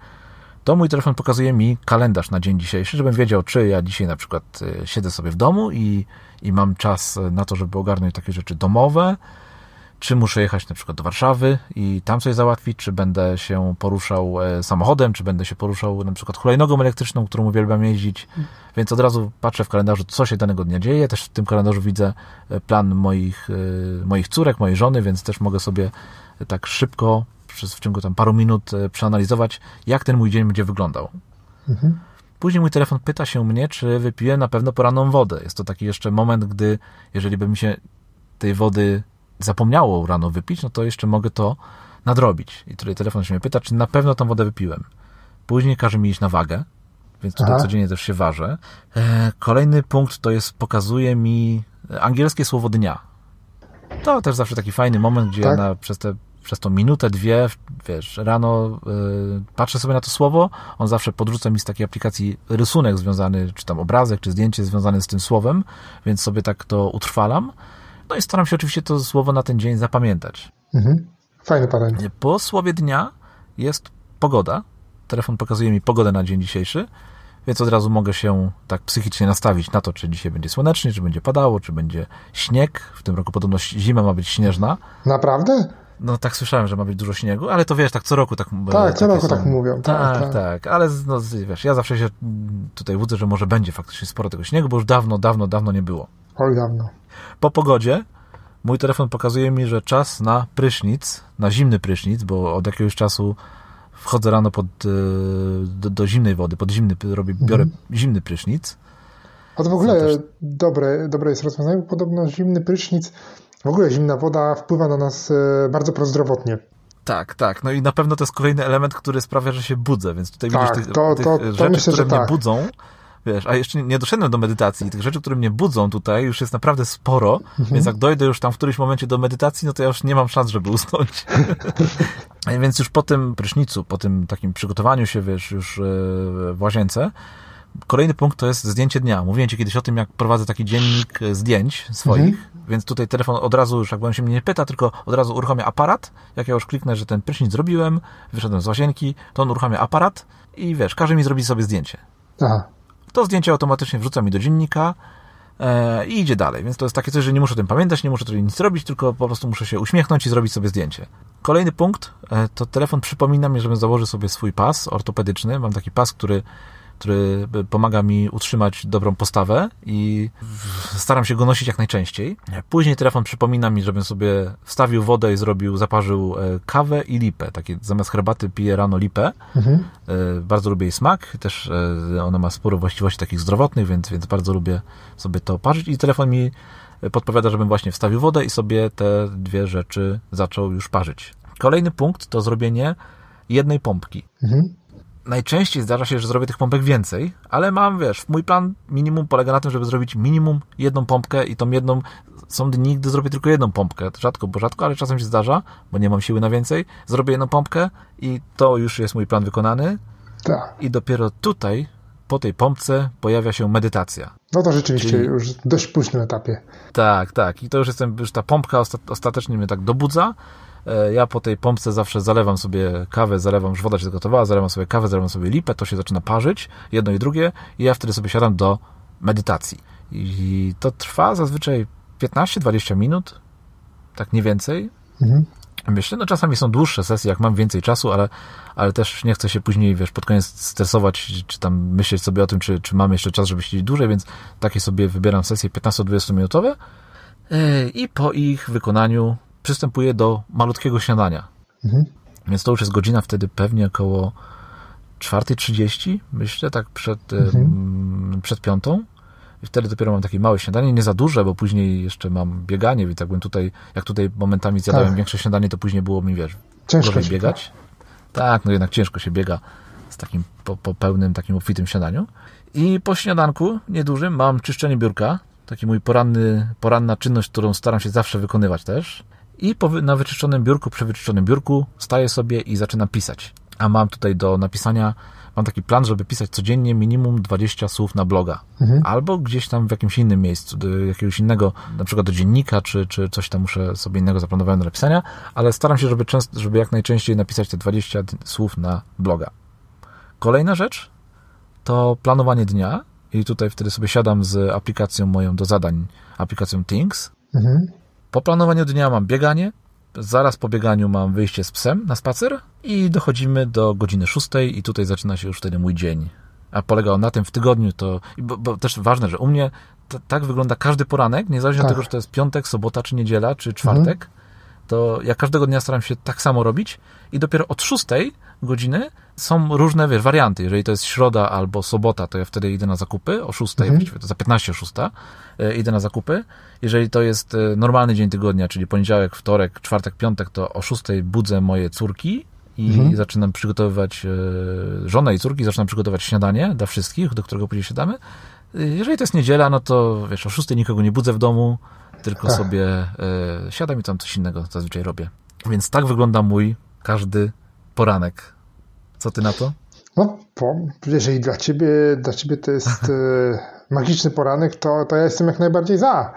to mój telefon pokazuje mi kalendarz na dzień dzisiejszy, żebym wiedział, czy ja dzisiaj na przykład e, siedzę sobie w domu i, i mam czas na to, żeby ogarnąć takie rzeczy domowe, czy muszę jechać na przykład do Warszawy i tam coś załatwić, czy będę się poruszał e, samochodem, czy będę się poruszał na przykład hulajnogą elektryczną, którą uwielbiam jeździć. Więc od razu patrzę w kalendarzu, co się danego dnia dzieje. Też w tym kalendarzu widzę e, plan moich, e, moich córek, mojej żony, więc też mogę sobie tak szybko, przez w ciągu tam paru minut przeanalizować, jak ten mój dzień będzie wyglądał. Mhm. Później mój telefon pyta się mnie, czy wypiłem na pewno poranną wodę. Jest to taki jeszcze moment, gdy, jeżeli by mi się tej wody zapomniało rano wypić, no to jeszcze mogę to nadrobić. I tutaj telefon się mnie pyta, czy na pewno tą wodę wypiłem. Później każe mi iść na wagę, więc tutaj Aha. codziennie też się ważę. E, kolejny punkt to jest, pokazuje mi angielskie słowo dnia. To też zawsze taki fajny moment, gdzie tak? ja na, przez, te, przez tą minutę, dwie, wiesz, rano y, patrzę sobie na to słowo, on zawsze podrzuca mi z takiej aplikacji rysunek związany, czy tam obrazek, czy zdjęcie związane z tym słowem, więc sobie tak to utrwalam. No i staram się oczywiście to słowo na ten dzień zapamiętać. Mhm. Fajny parę. Po słowie dnia jest pogoda. Telefon pokazuje mi pogodę na dzień dzisiejszy, więc od razu mogę się tak psychicznie nastawić na to, czy dzisiaj będzie słonecznie, czy będzie padało, czy będzie śnieg. W tym roku podobno zima ma być śnieżna. Naprawdę? No tak słyszałem, że ma być dużo śniegu, ale to wiesz, tak co roku tak Tak, co roku są. tak mówią. Tak, tak, tak, tak. ale no, wiesz, ja zawsze się tutaj łudzę, że może będzie faktycznie sporo tego śniegu, bo już dawno, dawno, dawno nie było. Oj, dawno. Po pogodzie mój telefon pokazuje mi, że czas na prysznic, na zimny prysznic, bo od jakiegoś czasu wchodzę rano pod, e, do, do zimnej wody, pod zimny, robię, biorę mhm. zimny prysznic. A to w ogóle też... dobre, dobre jest rozwiązanie, bo podobno zimny prysznic, w ogóle zimna woda wpływa na nas e, bardzo prozdrowotnie. Tak, tak. No i na pewno to jest kolejny element, który sprawia, że się budzę, więc tutaj tak, widzisz tych, to, tych to rzeczy, myślę, które mnie tak. budzą, wiesz, a jeszcze nie doszedłem do medytacji. Tych rzeczy, które mnie budzą tutaj, już jest naprawdę sporo, mhm. więc jak dojdę już tam w którymś momencie do medytacji, no to ja już nie mam szans, żeby usnąć. [LAUGHS] więc już po tym prysznicu, po tym takim przygotowaniu się, wiesz, już e, w łazience, Kolejny punkt to jest zdjęcie dnia. Mówiłem Ci kiedyś o tym, jak prowadzę taki dziennik zdjęć swoich, mhm. więc tutaj telefon od razu już, jakby on się mnie nie pyta, tylko od razu uruchamia aparat. Jak ja już kliknę, że ten prysznic zrobiłem, wyszedłem z łazienki, to on uruchamia aparat i wiesz, każe mi zrobić sobie zdjęcie. Aha. To zdjęcie automatycznie wrzuca mi do dziennika e, i idzie dalej. Więc to jest takie coś, że nie muszę o tym pamiętać, nie muszę tutaj nic robić, tylko po prostu muszę się uśmiechnąć i zrobić sobie zdjęcie. Kolejny punkt e, to telefon przypomina mi, żebym założył sobie swój pas ortopedyczny. Mam taki pas, który który pomaga mi utrzymać dobrą postawę i staram się go nosić jak najczęściej. Później telefon przypomina mi, żebym sobie wstawił wodę i zrobił, zaparzył e, kawę i lipę. Takie zamiast herbaty piję rano lipę. Mhm. E, bardzo lubię jej smak. Też e, ona ma sporo właściwości takich zdrowotnych, więc, więc bardzo lubię sobie to parzyć i telefon mi podpowiada, żebym właśnie wstawił wodę i sobie te dwie rzeczy zaczął już parzyć. Kolejny punkt to zrobienie jednej pompki. Mhm najczęściej zdarza się, że zrobię tych pompek więcej, ale mam, wiesz, mój plan minimum polega na tym, żeby zrobić minimum jedną pompkę i tą jedną, są dni, gdy zrobię tylko jedną pompkę. Rzadko, bo rzadko, ale czasem się zdarza, bo nie mam siły na więcej. Zrobię jedną pompkę i to już jest mój plan wykonany. Tak. I dopiero tutaj, po tej pompce, pojawia się medytacja. No to rzeczywiście Czyli... już w dość późnym etapie. Tak, tak. I to już jestem, już ta pompka ostatecznie mnie tak dobudza, ja po tej pompce zawsze zalewam sobie kawę, zalewam, już woda się zagotowała, zalewam sobie kawę, zalewam sobie lipę, to się zaczyna parzyć, jedno i drugie, i ja wtedy sobie siadam do medytacji. I to trwa zazwyczaj 15-20 minut, tak nie więcej. Mhm. Myślę, no czasami są dłuższe sesje, jak mam więcej czasu, ale, ale też nie chcę się później, wiesz, pod koniec stresować, czy tam myśleć sobie o tym, czy, czy mam jeszcze czas, żeby siedzieć dłużej, więc takie sobie wybieram sesje 15-20 minutowe e, i po ich wykonaniu przystępuję do malutkiego śniadania. Mhm. Więc to już jest godzina wtedy pewnie około 4.30, myślę, tak przed, mhm. przed piątą. I wtedy dopiero mam takie małe śniadanie, nie za duże, bo później jeszcze mam bieganie, więc jakbym tutaj, jak tutaj momentami zjadałem tak. większe śniadanie, to później było mi, wiesz, ciężko gorzej biegać. Tak. tak, no jednak ciężko się biega z takim po, po pełnym, takim obfitym śniadaniu. I po śniadanku niedużym mam czyszczenie biurka, taki mój poranny, poranna czynność, którą staram się zawsze wykonywać też i na wyczyszczonym biurku, przy wyczyszczonym biurku staję sobie i zaczynam pisać. A mam tutaj do napisania, mam taki plan, żeby pisać codziennie minimum 20 słów na bloga. Mhm. Albo gdzieś tam w jakimś innym miejscu, do jakiegoś innego, na przykład do dziennika, czy, czy coś tam muszę sobie innego zaplanować do napisania, ale staram się, żeby, często, żeby jak najczęściej napisać te 20 słów na bloga. Kolejna rzecz to planowanie dnia i tutaj wtedy sobie siadam z aplikacją moją do zadań, aplikacją Things. Mhm. Po planowaniu dnia mam bieganie, zaraz po bieganiu mam wyjście z psem na spacer i dochodzimy do godziny 6 i tutaj zaczyna się już wtedy mój dzień. A polega on na tym w tygodniu to, bo, bo też ważne, że u mnie tak wygląda każdy poranek, niezależnie tak. od tego, czy to jest piątek, sobota, czy niedziela, czy czwartek, mhm. to ja każdego dnia staram się tak samo robić i dopiero od 6 godziny są różne wiesz, warianty. Jeżeli to jest środa albo sobota, to ja wtedy idę na zakupy o 6, mhm. właściwie to za 15 o 6 e, idę na zakupy. Jeżeli to jest e, normalny dzień tygodnia, czyli poniedziałek, wtorek, czwartek, piątek, to o 6 budzę moje córki i mhm. zaczynam przygotowywać e, żonę i córki, zaczynam przygotować śniadanie dla wszystkich, do którego później siadamy. Jeżeli to jest niedziela, no to wiesz, o 6 nikogo nie budzę w domu, tylko tak. sobie siadam i tam coś innego zazwyczaj robię. Więc tak wygląda mój każdy poranek. Co ty na to? No, po, jeżeli dla ciebie, dla ciebie to jest [LAUGHS] e, magiczny poranek, to, to ja jestem jak najbardziej za.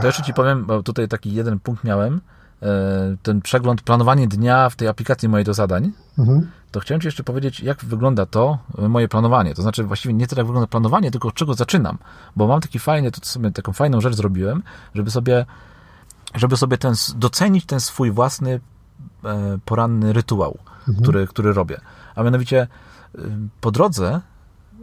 To jeszcze ci powiem, bo tutaj taki jeden punkt miałem, e, ten przegląd, planowanie dnia w tej aplikacji mojej do zadań, mhm. to chciałem ci jeszcze powiedzieć, jak wygląda to e, moje planowanie. To znaczy właściwie nie tyle jak wygląda planowanie, tylko od czego zaczynam. Bo mam taki fajny, to sobie taką fajną rzecz zrobiłem, żeby sobie żeby sobie ten, docenić ten swój własny poranny rytuał, mhm. który, który robię. A mianowicie e, po drodze,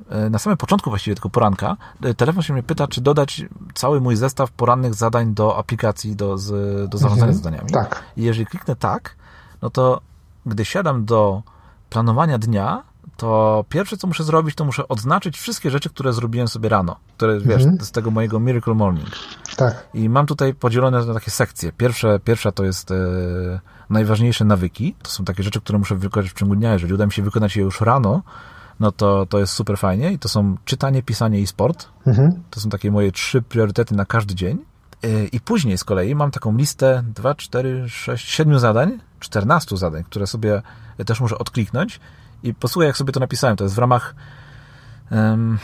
e, na samym początku właściwie tylko poranka, telefon się mnie pyta, czy dodać cały mój zestaw porannych zadań do aplikacji, do, z, do zarządzania mhm. zadaniami. Tak. I jeżeli kliknę tak, no to gdy siadam do planowania dnia, to pierwsze, co muszę zrobić, to muszę odznaczyć wszystkie rzeczy, które zrobiłem sobie rano, które, wiesz, mhm. z tego mojego Miracle Morning. Tak. I mam tutaj podzielone na takie sekcje. Pierwsze, pierwsza to jest e, najważniejsze nawyki. To są takie rzeczy, które muszę wykonać w ciągu dnia. Jeżeli uda mi się wykonać je już rano, no to, to jest super fajnie i to są czytanie, pisanie i sport. Mhm. To są takie moje trzy priorytety na każdy dzień. Y, I później z kolei mam taką listę 2, 4, 6, 7 zadań, 14 zadań, które sobie też muszę odkliknąć i posłuchaj, jak sobie to napisałem. To jest w ramach. Um,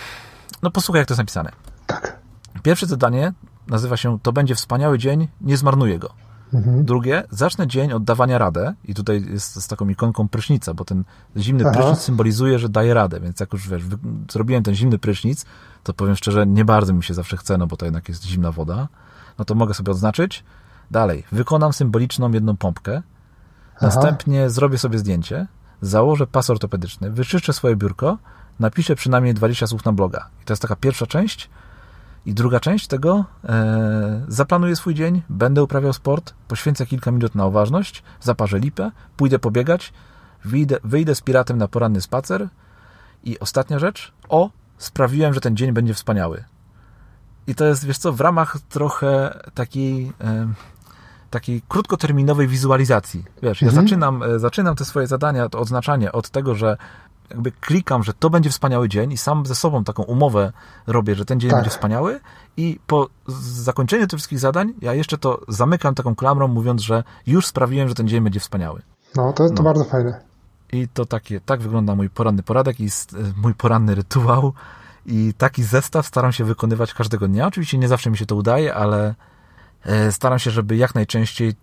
no, posłuchaj, jak to jest napisane. Tak. Pierwsze zadanie nazywa się To będzie wspaniały dzień, nie zmarnuję go. Mhm. Drugie, zacznę dzień od dawania radę i tutaj jest z taką ikonką prysznica, bo ten zimny Aha. prysznic symbolizuje, że daje radę, więc jak już wiesz, zrobiłem ten zimny prysznic, to powiem szczerze, nie bardzo mi się zawsze chce, no bo to jednak jest zimna woda, no to mogę sobie odznaczyć. Dalej, wykonam symboliczną jedną pompkę, następnie Aha. zrobię sobie zdjęcie, założę pas ortopedyczny, wyczyszczę swoje biurko, napiszę przynajmniej 20 słów na bloga. I to jest taka pierwsza część, i druga część tego, e, zaplanuję swój dzień, będę uprawiał sport, poświęcę kilka minut na uważność, zaparzę lipę, pójdę pobiegać, wyjdę, wyjdę z piratem na poranny spacer i ostatnia rzecz, o, sprawiłem, że ten dzień będzie wspaniały. I to jest, wiesz co, w ramach trochę takiej, e, takiej krótkoterminowej wizualizacji. Wiesz, mhm. ja zaczynam, e, zaczynam te swoje zadania, to odznaczanie od tego, że jakby klikam, że to będzie wspaniały dzień i sam ze sobą taką umowę robię, że ten dzień tak. będzie wspaniały i po zakończeniu tych wszystkich zadań ja jeszcze to zamykam taką klamrą, mówiąc, że już sprawiłem, że ten dzień będzie wspaniały. No, to, to no. bardzo fajne. I to takie, tak wygląda mój poranny poradek i e, mój poranny rytuał i taki zestaw staram się wykonywać każdego dnia. Oczywiście nie zawsze mi się to udaje, ale e, staram się, żeby jak najczęściej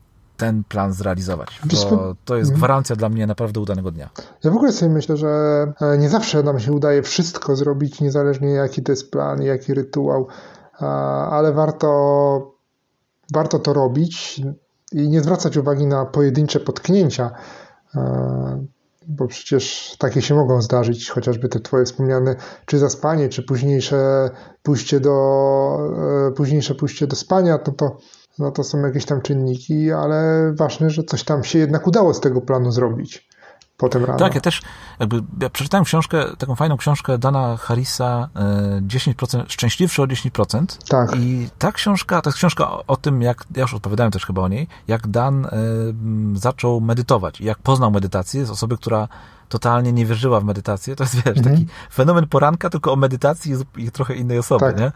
ten plan zrealizować. Bo to jest mhm. gwarancja dla mnie naprawdę udanego dnia. Ja w ogóle sobie myślę, że e, nie zawsze nam się udaje wszystko zrobić, niezależnie jaki to jest plan, jaki rytuał, ale warto, warto to robić i nie zwracać uwagi na pojedyncze potknięcia, e, bo przecież takie się mogą zdarzyć, chociażby te twoje wspomniane, czy zaspanie, czy późniejsze pójście do, e, późniejsze pójście do spania, to to no to są jakieś tam czynniki, ale ważne, że coś tam się jednak udało z tego planu zrobić. Potem rano. Tak, ja też jakby ja przeczytałem książkę, taką fajną książkę Dana Harrisa 10%, e, Szczęśliwszy o 10%. Tak. I ta książka, to jest książka o, tym, jak, ja już odpowiadałem też chyba o niej, jak Dan y, zaczął medytować jak poznał medytację z osoby, która totalnie nie wierzyła w medytację. To jest, wiesz, mhm. taki fenomen poranka, tylko o medytacji i trochę innej osoby, tak. nie?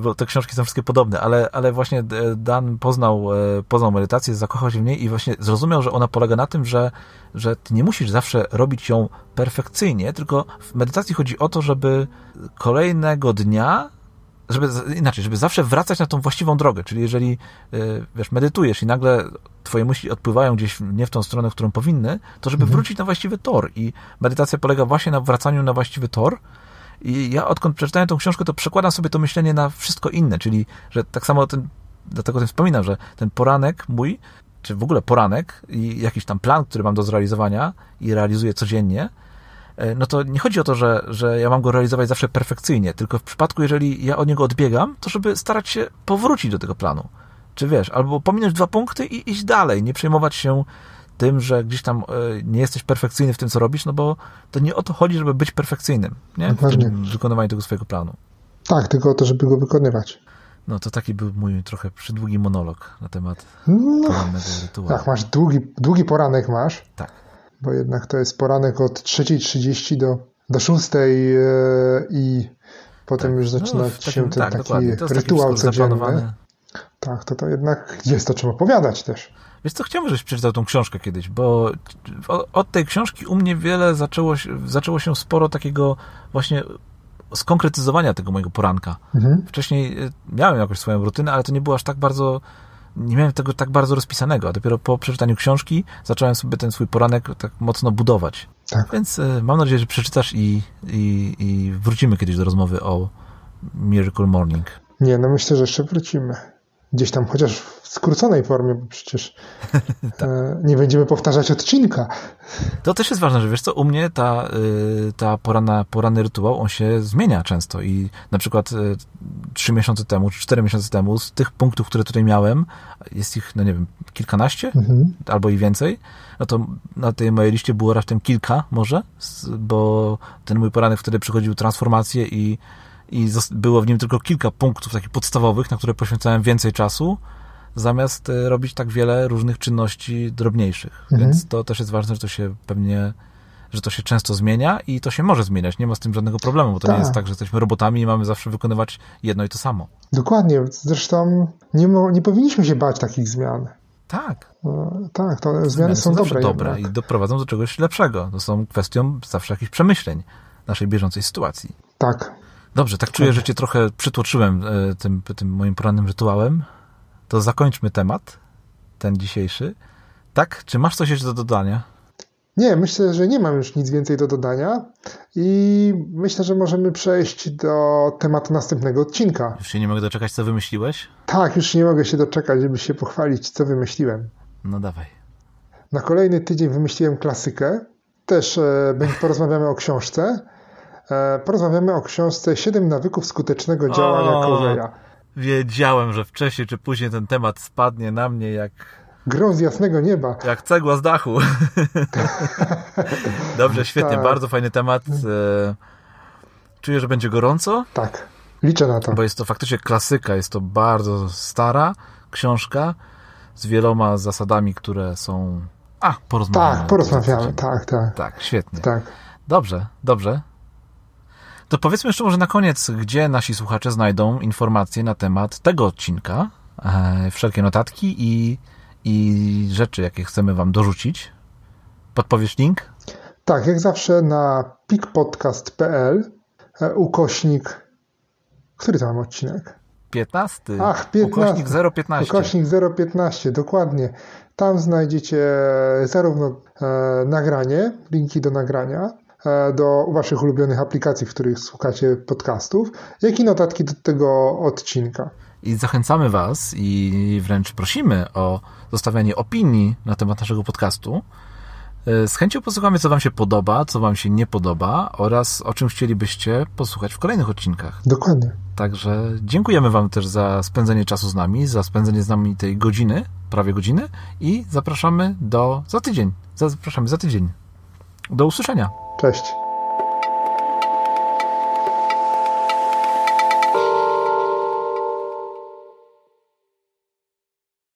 Bo te książki są wszystkie podobne, ale, ale właśnie e, Dan poznał, e, poznał medytację, zakochał się w niej i właśnie zrozumiał, że ona polega na tym, że, że ty nie musisz zawsze robić ją perfekcyjnie, tylko w medytacji chodzi o to, żeby kolejnego dnia żeby, inaczej, żeby zawsze wracać na tą właściwą drogę, czyli jeżeli, e, wiesz, medytujesz i nagle twoje myśli odpływają gdzieś nie w tą stronę, w którą powinny, to żeby mhm. wrócić na właściwy tor i medytacja polega właśnie na wracaniu na właściwy tor, i ja odkąd przeczytałem tą książkę, to przekładam sobie to myślenie na wszystko inne, czyli, że tak samo ten, dlatego o tym wspominam, że ten poranek mój, czy w ogóle poranek i jakiś tam plan, który mam do zrealizowania i realizuję codziennie, e, no to nie chodzi o to, że, że ja mam go realizować zawsze perfekcyjnie, tylko w przypadku, jeżeli ja od niego odbiegam, to żeby starać się powrócić do tego planu. Czy wiesz, albo pominąć dwa punkty i iść dalej, nie przejmować się tym, że gdzieś tam e, nie jesteś perfekcyjny w tym, co robisz, no bo to nie o to chodzi, żeby być perfekcyjnym nie? w wykonywaniu tego swojego planu. Tak, tylko o to, żeby go wykonywać. No to taki był mój trochę przydługi monolog na temat no, porannego rytuału. Tak, masz długi, długi poranek masz. Tak. Bo jednak to jest poranek od 3.30 do, do 6.00 e, i potem tak. już zaczyna no, się ten tak, taki rytuał codzienny. Tak, to to jednak jest to czym opowiadać też. Wiesz co, chciałbym, żebyś przeczytał tą książkę kiedyś, bo od tej książki u mnie wiele zaczęło się, zaczęło się sporo takiego właśnie skonkretyzowania tego mojego poranka. Mhm. Wcześniej y, miałem jakąś swoją rutynę, ale to nie było aż tak bardzo, nie miałem tego tak bardzo rozpisanego, a dopiero po przeczytaniu książki zacząłem sobie ten swój poranek tak mocno budować. Tak. Więc y, mam nadzieję, że przeczytasz i, i, i wrócimy kiedyś do rozmowy o Miracle Morning. Nie, no myślę, że jeszcze wrócimy gdzieś tam chociaż w skróconej formie, bo przecież [LAUGHS] tak. E, nie będziemy powtarzać odcinka. To też jest ważne, że wiesz co, u mnie ta, y, ta porana, poranny rytuał, on się zmienia często i na przykład y, trzy miesiące temu, czy cztery miesiące temu, z tych punktów, które tutaj miałem, jest ich, no nie wiem, kilkanaście mhm. albo i więcej, no to na tej mojej liście było raptem kilka może, bo ten mój poranek wtedy przychodził transformację i i było w nim tylko kilka punktów takich podstawowych, na które poświęcałem więcej czasu, zamiast e, robić tak wiele różnych czynności drobniejszych. Mhm. Więc to też jest ważne, że to się pewnie że to się często zmienia i to się może zmieniać. Nie ma z tym żadnego problemu, bo to tak. nie jest tak, że jesteśmy robotami i mamy zawsze wykonywać jedno i to samo. Dokładnie. Zresztą nie, nie powinniśmy się bać takich zmian. Tak. No, tak, to zmiany, zmiany są, są dobre. dobre i doprowadzą do czegoś lepszego. To są kwestią zawsze jakichś przemyśleń naszej bieżącej sytuacji. Tak. Dobrze, tak czuję, że cię trochę przytłoczyłem e, tym, tym moim porannym rytuałem. To zakończmy temat, ten dzisiejszy. Tak? Czy masz coś jeszcze do dodania? Nie, myślę, że nie mam już nic więcej do dodania i myślę, że możemy przejść do tematu następnego odcinka. Już się nie mogę doczekać, co wymyśliłeś? Tak, już nie mogę się doczekać, żeby się pochwalić, co wymyśliłem. No dawaj. Na kolejny tydzień wymyśliłem klasykę. Też e, porozmawiamy o książce. E, porozmawiamy o książce 7 nawyków skutecznego działania Coveya. Wiedziałem, że wcześniej czy później ten temat spadnie na mnie jak Grą z jasnego nieba. Jak cegła z dachu. [LAUGHS] Dobrze, świetnie, tak. bardzo fajny temat. E, czuję, że będzie gorąco. Tak, liczę na to. Bo jest to faktycznie klasyka, jest to bardzo stara książka z wieloma zasadami, które są... A, porozmawiamy. Tak, porozmawiamy, tak, tak. Tak, świetnie. Tak. Dobrze, dobrze. To powiedzmy jeszcze może na koniec, gdzie nasi słuchacze znajdą informacje na temat tego odcinka, e, wszelkie notatki i i rzeczy, jakie chcemy Wam dorzucić. Podpowiesz link? Tak, jak zawsze na pikpodcast.pl e, ukośnik. Który to mam odcinek? 15. Ach, 15. Ukośnik 015. Ukośnik 015, dokładnie. Tam znajdziecie zarówno e, nagranie, linki do nagrania, do Waszych ulubionych aplikacji, w których słuchacie podcastów, jak i notatki do tego odcinka. I zachęcamy Was i wręcz prosimy o zostawianie opinii na temat naszego podcastu. E, z chęcią posłuchamy, co Wam się podoba, co Wam się nie podoba oraz o czym chcielibyście posłuchać w kolejnych odcinkach. Dokładnie. Także dziękujemy Wam też za spędzenie czasu z nami, za spędzenie z nami tej godziny, prawie godziny i zapraszamy do za tydzień. Zapraszamy za tydzień. Do usłyszenia. Cześć.